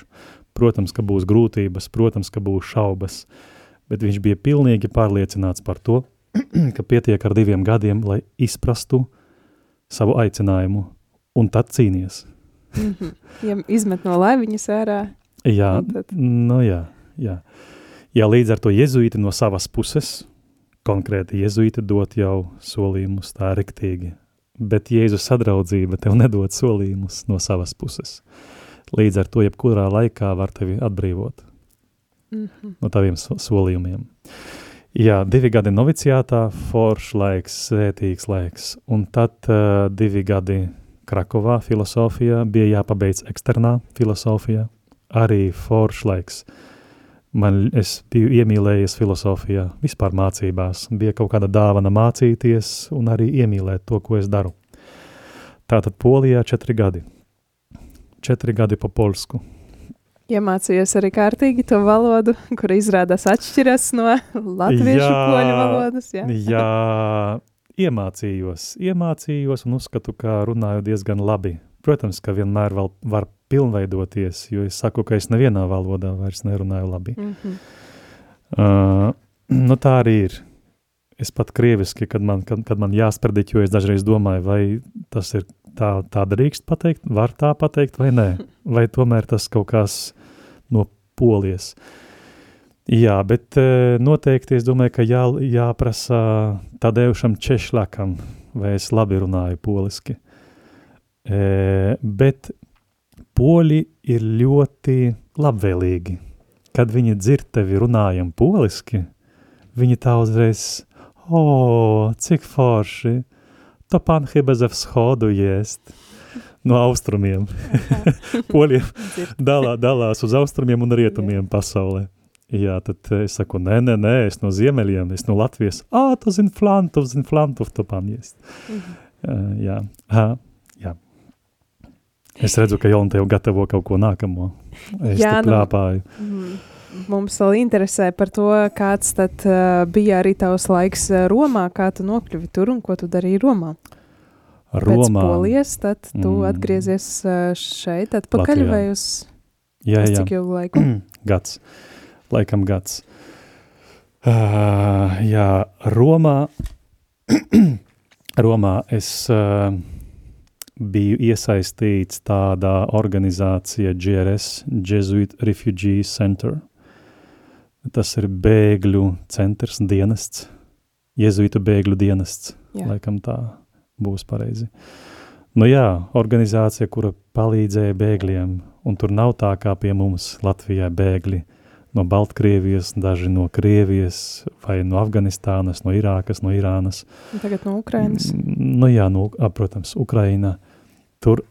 S2: Protams, ka būs grūtības, protams, ka būs šaubas, bet viņš bija pilnīgi pārliecināts par to, *clears throat* ka pietiek ar diviem gadiem, lai izprastu savu aicinājumu, un tad cīnies.
S1: Mhm. Ja izmet no laiviņas ārā,
S2: Jā,
S1: tad-
S2: nu jā, jā. Jā, līdz ar to jezuīti no savas puses, konkrēti jezuīti dot jau solījumus tā riktīgi, bet Jēzus sadraudzība tev nedod solījumus no savas puses. Līdz ar to jebkurā laikā var tevi atbrīvot
S1: mhm.
S2: no taviem so- solījumiem. Jā, divi gadi noviciātā, foršs laiks, svētīgs laiks, un tad uh, divi gadi Krakovā filosofijā, bija jāpabeidz eksternā filosofijā, arī foršs laiks. Man, es biju iemīlējies filosofijā, vispār mācībās, bija kaut kāda dāvana mācīties un arī iemīlēt to, ko es daru. Tātad Polijā četri gadi. Četri gadi pa polsku.
S1: Iemācījies arī kārtīgi to valodu, kur izrādās atšķiras no latviešu
S2: Jā.
S1: poļu valodas. Jā,
S2: Jā, iemācījos, iemācījos un uzskatu, ka runāju diezgan labi. Protams, ka vienmēr vēl var pilnveidoties, jo es saku, ka es nevienā valodā vairs nerunāju labi.
S1: Mhm.
S2: Uh, *clears throat* nu tā arī ir. Es pat krieviski, kad man, kad, kad man jāsprediķo, es dažreiz domāju, vai tas ir tā, tā drīkst pateikt, var tā pateikt vai nē, *laughs* vai tomēr tas kaut kas no polies. Jā, bet eh, noteikti es domāju, ka jā, jāprasa Tadeušam Češlakam, vai es labi runāju poliski. E, bet poļi ir ļoti labvēlīgi. Kad viņi dzird tevi runājam poliski, viņi tā uzreiz, o, cik forši, to pan chyba ze wschodu jest. No austrumiem. *laughs* Poļiem dalā, dalās uz austrumiem un rietumiem pasaulē. Jā, tad es saku, nē, nē, nē, es no ziemeļiem, es no Latvijas. Ā, tu zini Flantov, zini Flantov, tu pan jest.
S1: Mhm.
S2: Jā, ha, jā. Es redzu, ka Jolanta jau gatavo kaut ko nākamo. Es
S1: Jā, nu-
S2: plāpāju.
S1: Mhm. Mums vēl interesē par to, kāds tad uh, bija arī tavs laiks uh, Romā, kā tu nokļuvi tur un ko tu darīji Romā. Pēc
S2: Romā.
S1: polijas, tad tu
S2: Mm.
S1: atgriezies uh, šeit, atpakaļ
S2: Latvijā.
S1: vai uz,
S2: Jā, jā.
S1: cik ilgu laiku? *clears throat*
S2: gads. Laikam gads. Uh, jā, Romā, *clears throat* Romā es uh, biju iesaistīts tādā organizācija GRS, Jesuit Refugee Center. Tas ir bēgļu centrs, dienests, jezuītu bēgļu dienests,
S1: Jā.
S2: laikam tā būs pareizi. Nu jā, organizācija, kura palīdzēja bēgļiem, un tur nav tā kā pie mums Latvijā bēgļi no Baltkrievijas, daži no Krievijas, vai no Afganistānas, no Irākas, no Irānas.
S1: Tagad no Ukrainas.
S2: Nu jā, nu, a, protams, Ukraina, tur,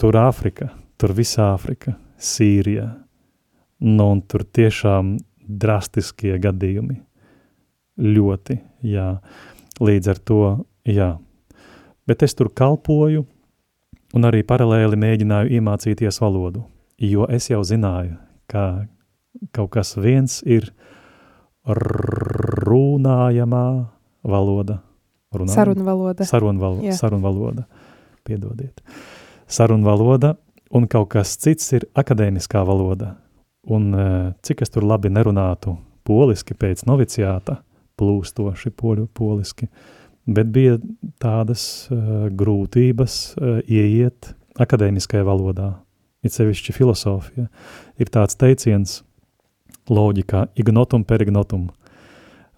S2: tur Āfrika, tur visa Āfrika, Sīrija, nu un tur tiešām drastiskie gadījumi. Ļoti, jā. Līdz ar to, jā. Bet es tur kalpoju un arī paralēli mēģināju iemācīties valodu. jo es jau zināju, ka kaut kas viens ir runājamā valoda. Runājam?
S1: Sarunvaloda.
S2: Sarunvaloda.
S1: Jā.
S2: Sarunvaloda. Piedodiet. Sarunvaloda un kaut kas cits ir akadēmiskā valoda. Un eh, cik es tur labi nerunātu poliski pēc noviciāta, plūstoši poļu poliski, bet bija tādas uh, grūtības uh, ieiet akadēmiskajā valodā, it sevišķi filosofija. Ir tāds teiciens loģikā ignotum per ignotum,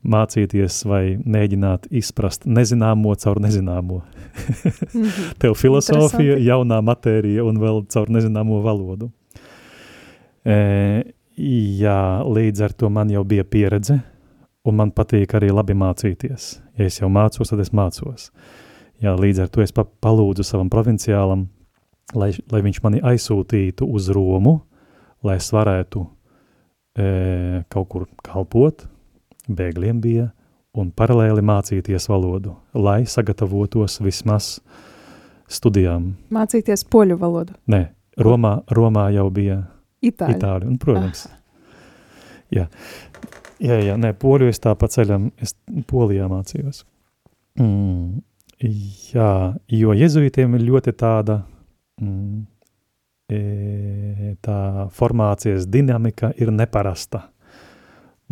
S2: mācīties vai mēģināt izprast nezināmo caur nezināmo.
S1: Mhm. *laughs*
S2: Tev
S1: Interesanti.
S2: jaunā matērija un vēl caur nezināmo valodu. E, jā, līdz ar to man jau bija pieredze, un man patīk arī labi mācīties. Ja es jau mācos, tad es mācos. Jā, līdz ar to es pa palūdzu savam provinciālam, lai, lai viņš mani aizsūtītu uz Romu, lai es varētu e, kaut kur kalpot, bēgļiem bija, un paralēli mācīties valodu, lai sagatavotos vismaz studijām.
S1: Mācīties poļu valodu.
S2: Nē, Romā, Romā jau bija
S1: Itāļu.
S2: itāļu, un, protams, jā. Jā, jā, nē, poļu es tā pa ceļam, es polijā mācījos. Mm, jā, jo jezuitiem ir ļoti tāda, mm, tā formācijas dinamika ir neparasta.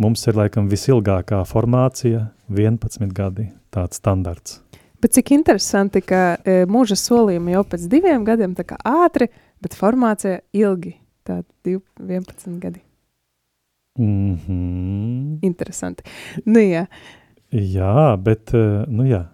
S2: Mums ir laikam visilgākā formācija 11 gadi, tāds standarts.
S1: Bet cik interesanti, ka e, mūža solījumi jau pēc diviem gadiem tā kā ātri, bet formācija ilgi. Tā 11 gadi.
S2: Mm -hmm.
S1: Interesanti. Nu jā,
S2: Jā, bet, eh, nu jā,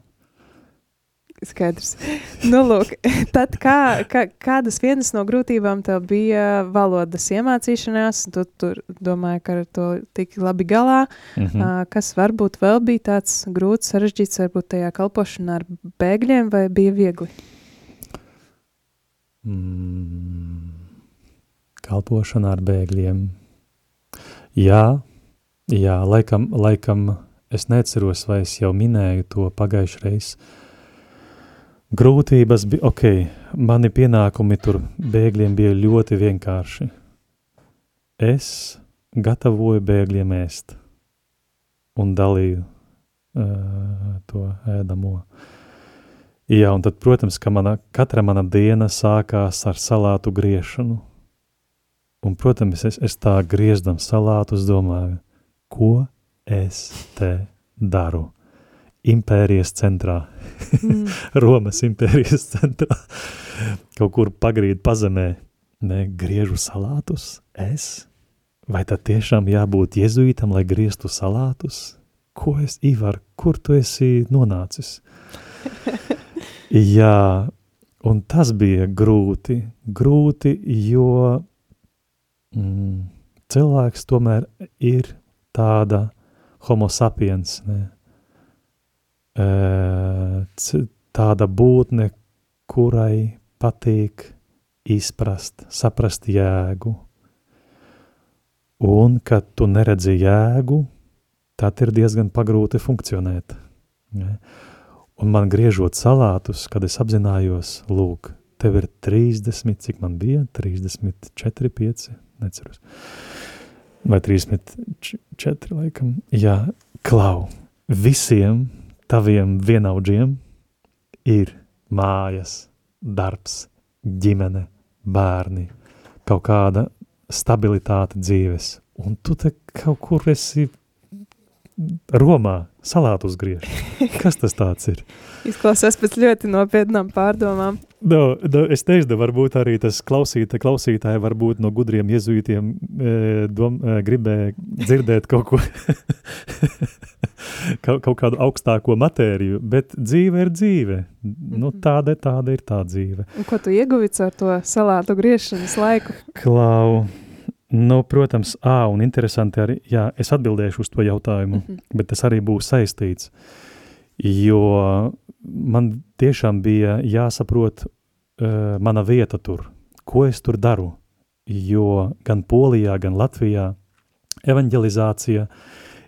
S1: skaidrs. *laughs* Nu lūk, tad kā, kā, kādas vienas no grūtībām tev bija valodas iemācīšanās? Tu tur domāji, ka ar to tik labi galā.
S2: mm -hmm.
S1: Ā, Kas varbūt vēl bija tāds grūts, sarežģīts, varbūt tajā kalpošanā ar bēgļiem, vai bija viegli?
S2: Mm, kalpošana ar bēgļiem. Jā, jā laikam, laikam es neceros, vai es jau minēju to pagājušreiz. Grūtības bija, ok, mani pienākumi tur bēgļiem bija ļoti vienkārši. Es gatavoju bēgļiem ēst un dalīju uh, to ēdamo. Jā, un tad, protams, ka mana, katra mana diena sākās ar salātu griešanu. Un, protams, es, es tā griezdam salātus domāju, ko es te daru? Impērijas centrā,
S1: Mm. *laughs*
S2: Romas impērijas centrā, kaut kur pagrīd pazemē, ne, griežu salātus, es? Vai tad tiešām jābūt jezuītam, lai grieztu salātus? Ko es, Ivar, kur tu esi nonācis? *laughs* Jā, un tas bija grūti, grūti, jo mm, cilvēks tomēr ir tāda homo sapiens, ne? E, c- tāda būtne, kurai patīk izprast, saprast jēgu. Un, kad tu neredzi jēgu, tad ir diezgan pagrūti funkcionēt. Ne? Un man griežot salātus, kad es apzinājos, lūk, tev ir 30, cik man bija, 34, 5, neceros. Vai 34, laikam. Jā, klau, visiem taviem vienaudžiem ir mājas, darbs, ģimene, bērni, kaut kāda stabilitāte dzīves. Un tu te kaut kur esi Romā salātus griež. Kas tas tāds ir?
S1: Izklausās pēc ļoti nopietnām pārdomām.
S2: No, no, es teicu, varbūt arī tas klausītāji, klausītāji varbūt no gudriem jezuītiem e, dom, e, gribēja dzirdēt kaut ko, *laughs* kaut, kaut kādu augstāko matēriju, bet dzīve ir dzīve. Nu, tāda, tāda ir tā dzīve.
S1: Un ko tu ieguvi ar to salātu griešanas laiku?
S2: Klau, nu, protams, ā, un interesanti arī, jā, es atbildēšu uz to jautājumu,
S1: Mhm.
S2: bet tas arī būs saistīts, jo man tiešām bija jāsaprot uh, mana vieta tur, ko es tur daru, jo gan Polijā, gan Latvijā evanģelizācija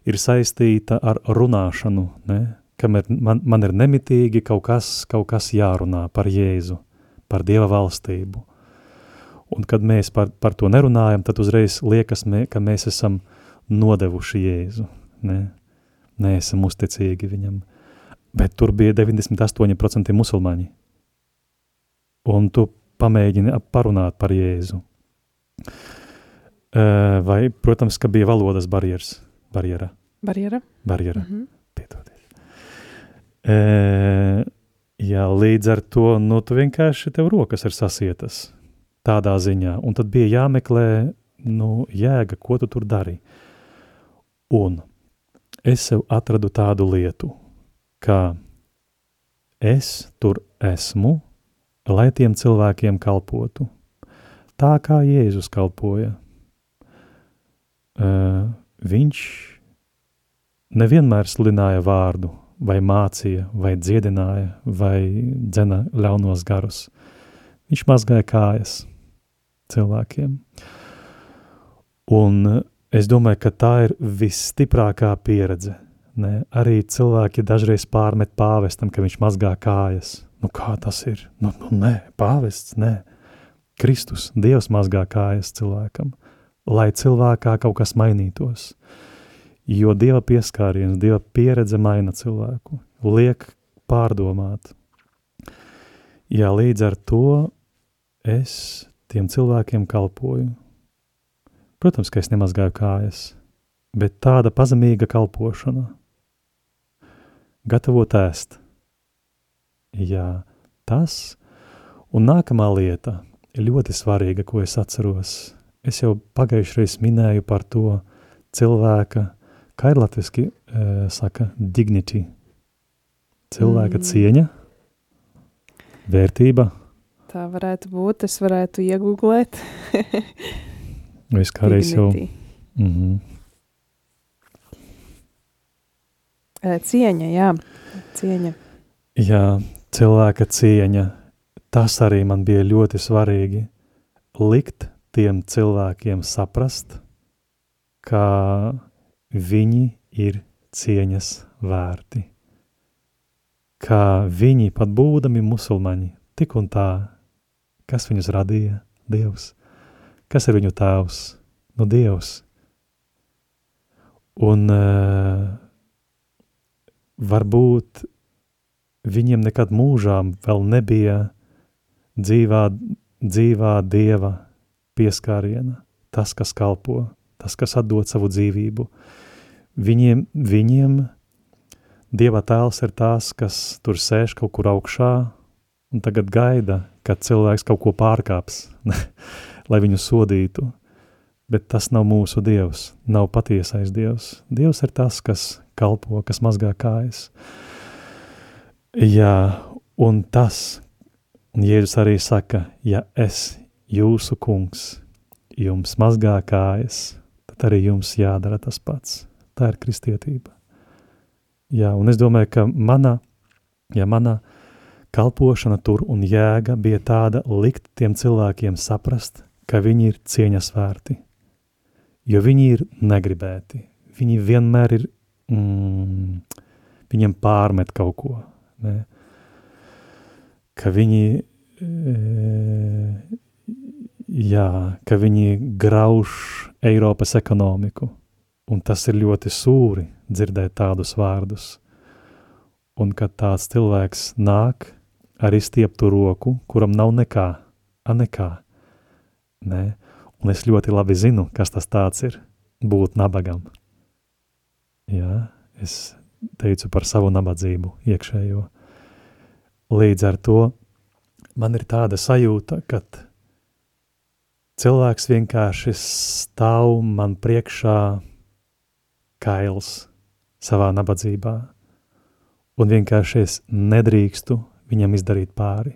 S2: ir saistīta ar runāšanu, ne? kamēr man, man ir nemitīgi kaut kas, kaut kas jārunā par Jēzu, par Dieva valstību. Un kad mēs par, par to nerunājam, tad uzreiz liekas, mē, ka mēs esam nodevuši Jēzu. Ne? Neesam uzticīgi viņam. Bet tur bija 98% musulmaņi. Un tu pamēģini parunāt par Jēzu. Vai, protams, ka bija valodas barjeras. Barjera.
S1: Barjera.
S2: Barjera.
S1: Mhm.
S2: Piedodiet. E, jā, līdz ar to, nu, tu vienkārši tev rokas ir sasietas tādā ziņā, un tad bija jāmeklē, nu, jēga, ko tu tur dari. Un es sev atradu tādu lietu, ka es tur esmu, lai tiem cilvēkiem kalpotu. Tā kā Jēzus kalpoja. Uh, viņš nevienmēr sludināja vārdu, vai mācīja, vai dziedināja, vai dzena ļaunos garus. Viņš mazgāja kājas cilvēkiem. Un es domāju, ka tā ir visstiprākā pieredze. Ne? Arī cilvēki dažreiz pārmet pāvestam, ka viņš mazgā kājas. Nu, kā tas ir? Nu, nu nē, pāvests, nē. Kristus, Dievs mazgā kājas cilvēkam, lai cilvēkā kaut kas mainītos. Jo Dieva pieskāriens, Dieva pieredze maina cilvēku, liek pārdomāt. Jā, līdz ar to es tiem cilvēkiem kalpoju. Protams, ka es nemazgāju kājas, bet tāda pazemīga kalpošana, gatavot ēst. Jā, tas un nākamā lieta ir ļoti svarīga, ko es atceros. Es jau pagājušreiz minēju par to cilvēka, kā ir latviski e, saka, dignity. Cilvēka mm. cieņa, vērtība.
S1: Tā varētu būt, es varētu iegooglēt. *laughs*
S2: es kādreiz jau... Mm -hmm.
S1: Cieņa, jā, cieņa.
S2: Jā, cilvēka cieņa, tas arī man bija ļoti svarīgi. Likt tiem cilvēkiem saprast, ka viņi ir cieņas vērti. Ka viņi pat būdami musulmaņi, tik un tā, kas viņus radīja, Dievs, kas ir viņu tēvs, nu, Dievs. Un uh, varbūt viņiem nekad mūžām vēl nebija dzīvā, dzīvā dieva pieskāriena, tas, kas kalpo, tas, kas atdod savu dzīvību. Viņiem, viņiem dieva tēls ir tās, kas tur sēž kaut kur augšā un tagad gaida, kad cilvēks kaut ko pārkāps, *laughs* lai viņu sodītu. Bet tas nav mūsu dievs, nav patiesais dievs. Dievs ir tas, kas kalpo, kas mazgā kājas. Jā, un tas, un Jēzus arī saka, ja es, jūsu kungs, jums mazgā kājas, tad arī jums jādara tas pats. Tā ir kristietība. Jā, un es domāju, ka mana, ja mana kalpošana tur un jēga bija tāda likt tiem cilvēkiem saprast, ka viņi ir cieņas vērti, jo viņi ir negribēti, viņi vienmēr ir, mm, viņiem pārmet kaut ko, Ne? Ka viņi, e, jā, ka viņi grauž Eiropas ekonomiku, un tas ir ļoti sūri dzirdēt tādus vārdus. Un kad tāds cilvēks nāk ar izstieptu roku, kuram nav nekā, a nekā, ne? un es ļoti labi zinu, kas tas tāds ir, būt nabagam. Jā, es teicu par savu nabadzību iekšējo. Līdz ar to man ir tāda sajūta, ka cilvēks vienkārši stāv man priekšā kails savā nabadzībā, un vienkārši es nedrīkstu viņam izdarīt pāri.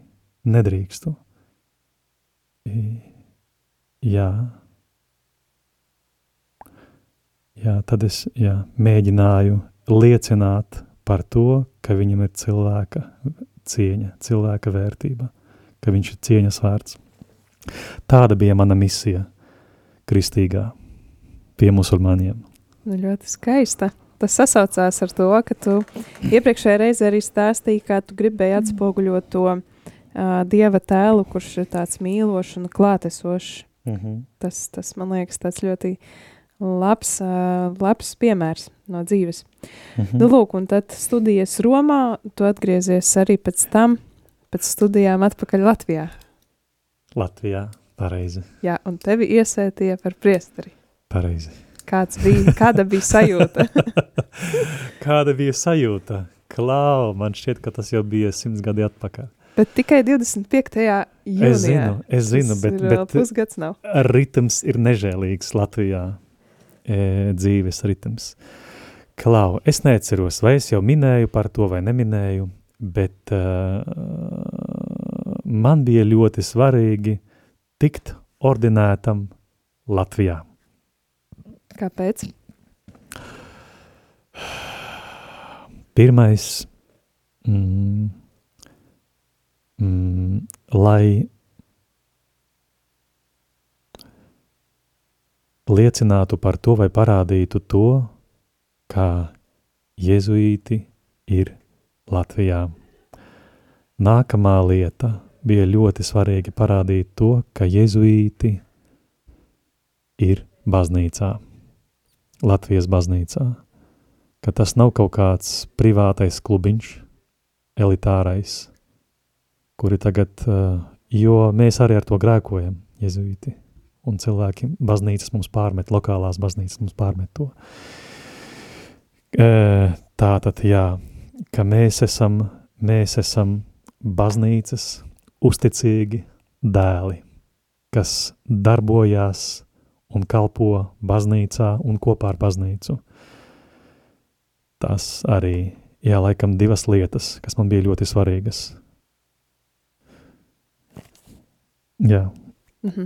S2: Nedrīkstu. Jā. Jā, tad es jā, mēģināju liecināt par to, ka viņam ir cilvēka cieņa, cilvēka vērtība, ka viņš ir cieņas vērts. Tāda bija mana misija kristīgā pie musulmaņiem.
S1: Nu, ļoti skaista. Tas sasaucās ar to, ka tu iepriekšējā reizē arī stāstīji, kā tu gribēji atspoguļot to uh, dieva tēlu, kurš ir tāds mīlošs un klātesošs.
S2: Mm -hmm.
S1: Tas, tas man liekas, tāds ļoti labs, uh, labs piemērs no dzīves.
S2: Mm
S1: Nu, lūk, un tad studijas Romā, tu atgriezies arī pēc tam, pēc studijām atpakaļ Latvijā.
S2: Latvijā, pareizi,
S1: Jā, un tevi iesētīja par priesteri.
S2: pareizi.
S1: Kāds bija, kāda bija sajūta? *laughs*
S2: Kāda bija sajūta? Klau, man šķiet, ka tas jau bija simts gadi atpakaļ.
S1: Bet tikai 25. jūnijā.
S2: Es zinu, es zinu, bet, bet
S1: pusgads nav.
S2: ritms ir nežēlīgs Latvijā. E, dzīves ritms. Klau, es neatceros, vai es jau minēju par to vai neminēju, bet uh, man bija ļoti svarīgi tikt ordinētam Latvijā.
S1: Kāpēc?
S2: Pirmais, mm, mm, lai liecinātu par to vai parādītu to, kā jezuīti ir Latvijā. Nākamā lieta bija ļoti svarīgi parādīt to, ka jezuīti ir baznīcā, Latvijas baznīcā, ka tas nav kaut kāds privātais klubiņš, elitārais, kuri tagad, uh, jo mēs arī ar to grēkojam, jezuīti, un cilvēki, baznīcas mums pārmet, lokālās baznīcas mums pārmet to. Uh, tā tad, jā, ka mēs esam, mēs esam baznīcas uzticīgi dēli, kas darbojās un kalpo baznīcā un kopā ar baznīcu. Tas arī, jā, laikam divas lietas, kas man bija ļoti svarīgas. Jā,
S1: Mhm.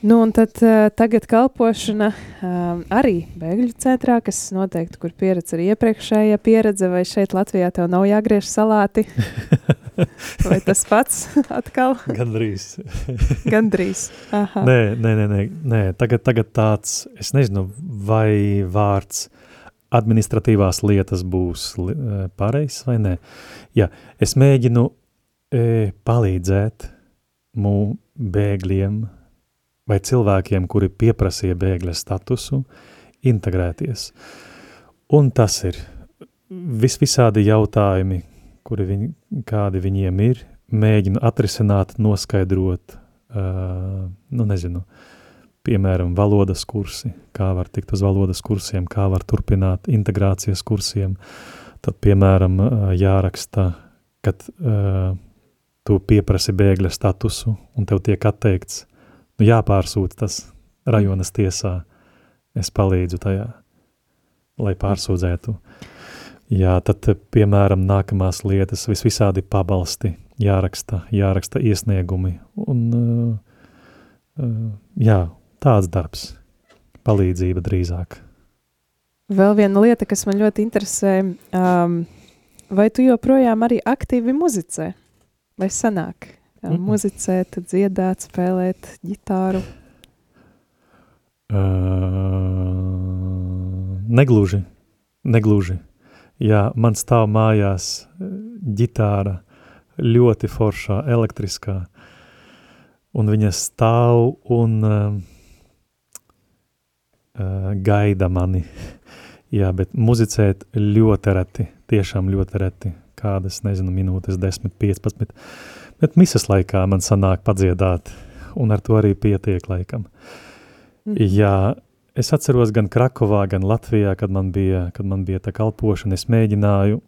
S1: Nu, un tad uh, tagad kalpošana um, arī bēgļu centrā, kas noteikti, kur pieredze ir iepriekšējā pieredze, vai šeit Latvijā tev nav jāgriež salāti, *laughs* vai tas pats atkal
S2: gandrīz. *laughs*
S1: gandrīz. Aha.
S2: Nē, nē, nē, nē, nē. Tagad, tagad tāds, es nezinu, vai vārds administratīvās lietas būs eh, pareizs vai nē. Jā, es mēģinu e, palīdzēt mū bēgļiem vai cilvēkiem, kuri pieprasīja bēgļa statusu, integrēties. Un tas ir vis visādi jautājumi, kuri viņi, kādi viņiem ir, mēģinu atrisināt, noskaidrot, uh, nu nezinu, piemēram, valodas kursi, kā var tikt uz valodas kursiem, kā var turpināt integrācijas kursiem, tad, piemēram, uh, jāraksta, kad uh, tu pieprasi bēgļa statusu un tev tiek atteikts, nu jāpārsūta tas rajonas tiesā, es palīdzu tajā, lai pārsūdzētu. Jā, tad, piemēram, nākamās lietas, vis visādi pabalsti, jāraksta, jāraksta iesniegumi, un, uh, uh, jā, tāds darbs, palīdzība drīzāk.
S1: Vēl viena lieta, kas man ļoti interesē, um, vai tu joprojām arī aktīvi muzicē? Vai sanāk um,
S2: Mm-mm.
S1: muzicēt, dziedāt, spēlēt ģitāru?
S2: Uh, negluži, negluži. Jā, man stāv mājās ģitāra, ļoti foršā, elektriskā, un viņa stāv un uh, uh, gaida mani. *laughs* Jā, bet muzicēt ļoti reti, tiešām ļoti reti, kādas, nezinu, minūtes, 10, 15, bet misas laikā man sanāk padziedāt, un ar to arī pietiek laikam.
S1: Mhm.
S2: Jā, es atceros gan Krakovā, gan Latvijā, kad man bija, kad man bija tā kalpošana, es mēģināju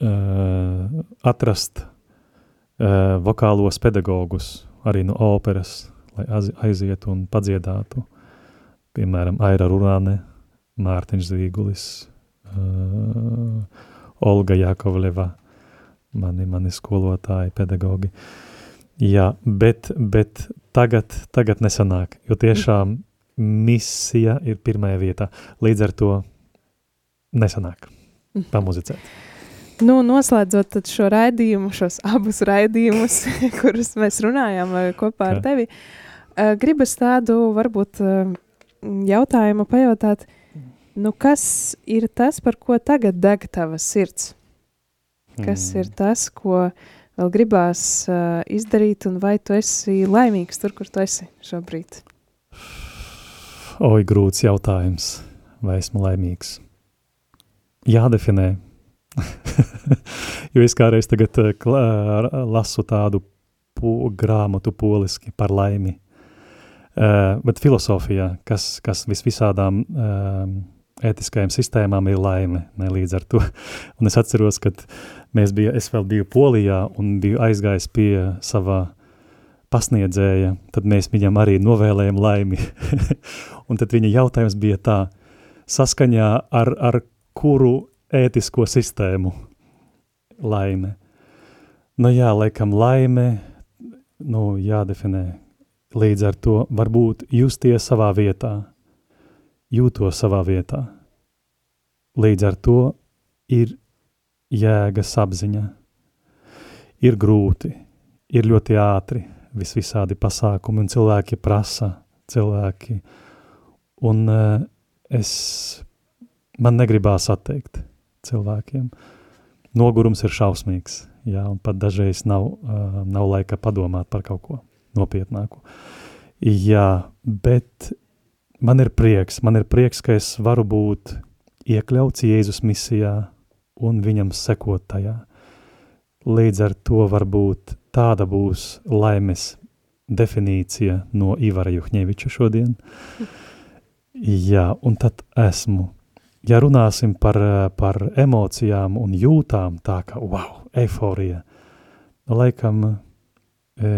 S2: uh, atrast uh, vokālos pedagogus arī no operas, lai aiz- aizietu un padziedātu. Piemēram, Aira Rurāne, Mārtiņš Zvīgulis, uh, Olga Jakovleva, mani, mani skolotāji, pedagogi. Jā, bet, bet tagad, tagad nesanāk, jo tiešām misija ir pirmajā vietā. Līdz ar to nesanāk pamuzicēt.
S1: Nu, noslēdzot šo raidījumu, šos abus raidījumus, *laughs* kurus mēs runājām eh, kopā ar
S2: Jā.
S1: tevi, eh, gribas tādu varbūt eh, jautājumu pajautāt, nu kas ir tas, par ko tagad deg tava sirds? Kas
S2: Mm.
S1: ir tas, ko vēl gribās uh, izdarīt, un vai tu esi laimīgs tur, kur tu esi šobrīd?
S2: Oi, grūts jautājums. Vai esmu laimīgs? Jādefinē. *laughs* jo es kādreiz tagad uh, klā, lasu tādu po, grāmatu poliski par laimi. Uh, bet filosofijā, kas, kas visvisādām uh, ētiskajām sistēmām ir laime, ne līdz ar to. *laughs* Un es atceros, kad mēs bija, es vēl biju Polijā un biju aizgājis pie savā pasniedzēja, tad mēs viņam arī novēlējam laimi. *laughs* un tad viņa jautājums bija tā, saskaņā ar, ar kuru ētisko sistēmu laime. Nu jā, laikam laime, nu jādefinē. Līdz ar to varbūt justies savā vietā, jūtos savā vietā. Līdz ar to ir jēgas apziņa. Ir grūti, ir ļoti ātri, visvisādi pasākumi, un cilvēki prasa, cilvēki, un uh, es, man negribās atteikt cilvēkiem. Nogurums ir šausmīgs, jā, un pat dažreiz nav, uh, nav laika padomāt par kaut ko nopietnāku. Jā, bet man ir prieks, man ir prieks, ka es varu būt iekļauts Jēzus misijā un viņam sekot tajā. Līdz ar to varbūt tāda būs laimes definīcija no Ivara Juhņeviča šodien. *laughs* Jā, un tad esmu. Ja runāsim par, par emocijām un jūtām, tā kā, wow, eiforija, laikam e,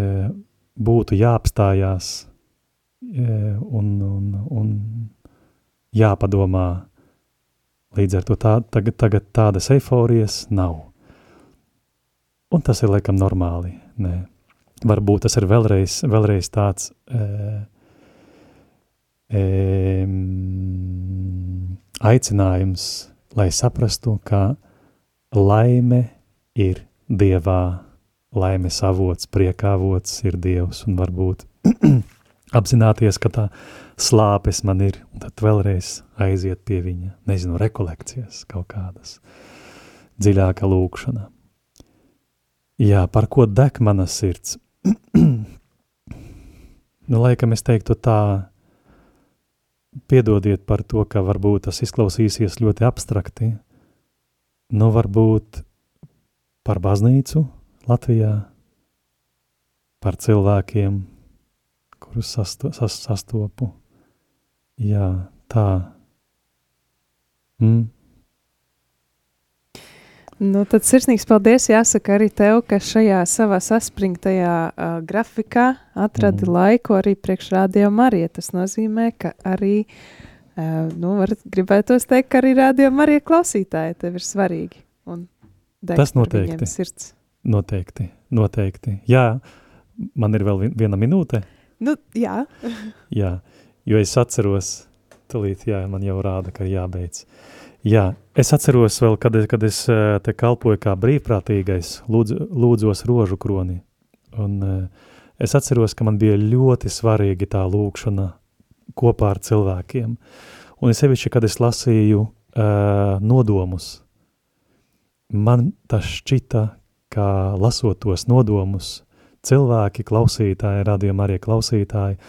S2: būtu jāapstājās e, un, un, un jāpadomā, Līdz ar to tā, tagad, tagad tādas eiforijas nav. Un tas ir laikam normāli. Nē. Varbūt tas ir vēlreiz, vēlreiz tāds e, e, aicinājums, lai saprastu, ka laime ir Dievā, laimes avots, priekāvots ir Dievs un varbūt *clears throat* apzināties, ka tā slāpes man ir, un tad vēlreiz aiziet pie viņa, nezinu, rekolekcijas kaut kādas, dziļāka lūkšana. Jā, par ko deg mana sirds? *clears throat* nu, laikam es teiktu tā, piedodiet par to, ka varbūt tas izklausīsies ļoti abstrakti, nu varbūt par baznīcu Latvijā, par cilvēkiem, kurus sasto, sas, sastopu. Jā, tā. Mm.
S1: Nu, tad sirsnīgs paldies jāsaka arī tev, ka šajā savā saspringtajā uh, grafikā atradi mm. laiku arī priekšrādījā Marija. Tas nozīmē, ka arī, uh, nu, varat gribētos teikt, ka arī rādījā Marija klausītāji tev ir svarīgi. Un
S2: Tas noteikti.
S1: Sirds.
S2: Noteikti, noteikti. Jā, man ir vēl viena minūte.
S1: Nu, jā.
S2: jā, jo es atceros, tulīt, jā, man jau rāda, ka jābeidz. Jā, es atceros vēl, kad, kad es te kalpoju kā brīvprātīgais, lūdz, lūdzos rožu kroni. Un uh, es atceros, ka man bija ļoti svarīgi tā lūkšana kopā ar cilvēkiem. Un es sevišķi, kad es lasīju uh, nodomus, man tas šķita, kā lasot tos nodomus, cilvēki, klausītāji, radījumi arī klausītāji,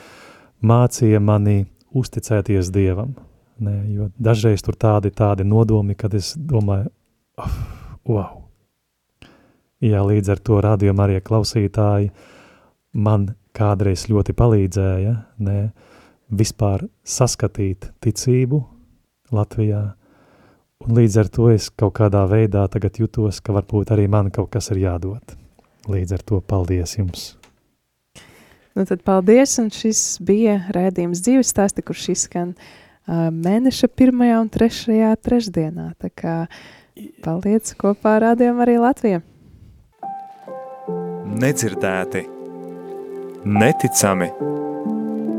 S2: mācīja mani uzticēties Dievam. Ne, jo dažreiz tur tādi, tādi nodomi, kad es domāju, oh, wow. Jā, līdz ar to radījumi arī klausītāji man kādreiz ļoti palīdzēja, ne, vispār saskatīt ticību Latvijā, un līdz ar to es kaut kādā veidā tagad jutos, ka varbūt arī man kaut kas ir jādod. Līdz ar to paldies jums!
S1: Nu tad paldies, un šis bija rēdījums dzīves stāsti, kurš izskan uh, mēneša pirmajā un trešajā trešdienā. Tā kā paldies kopā rādījām arī Latvijā.
S3: Nedzirdēti, neticami,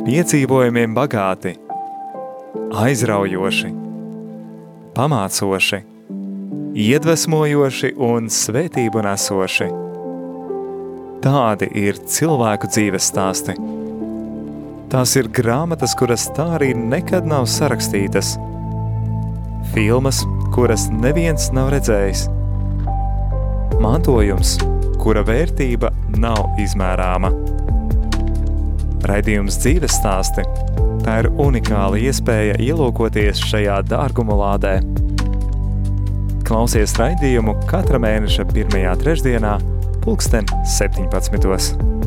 S3: piedzīvojumiem bagāti, aizraujoši, pamācoši, iedvesmojoši un svētību nesoši – Tādi ir cilvēku dzīves stāsti. Tās ir grāmatas, kuras tā arī nekad nav sarakstītas, filmas, kuras neviens nav redzējis, mantojums, kura vērtība nav izmērāma. Raidījums dzīves stāsti – tā ir unikāla iespēja ielūkoties šajā dārguma lādē. Klausies raidījumu katra mēneša pirmajā trešdienā, pulksten 17.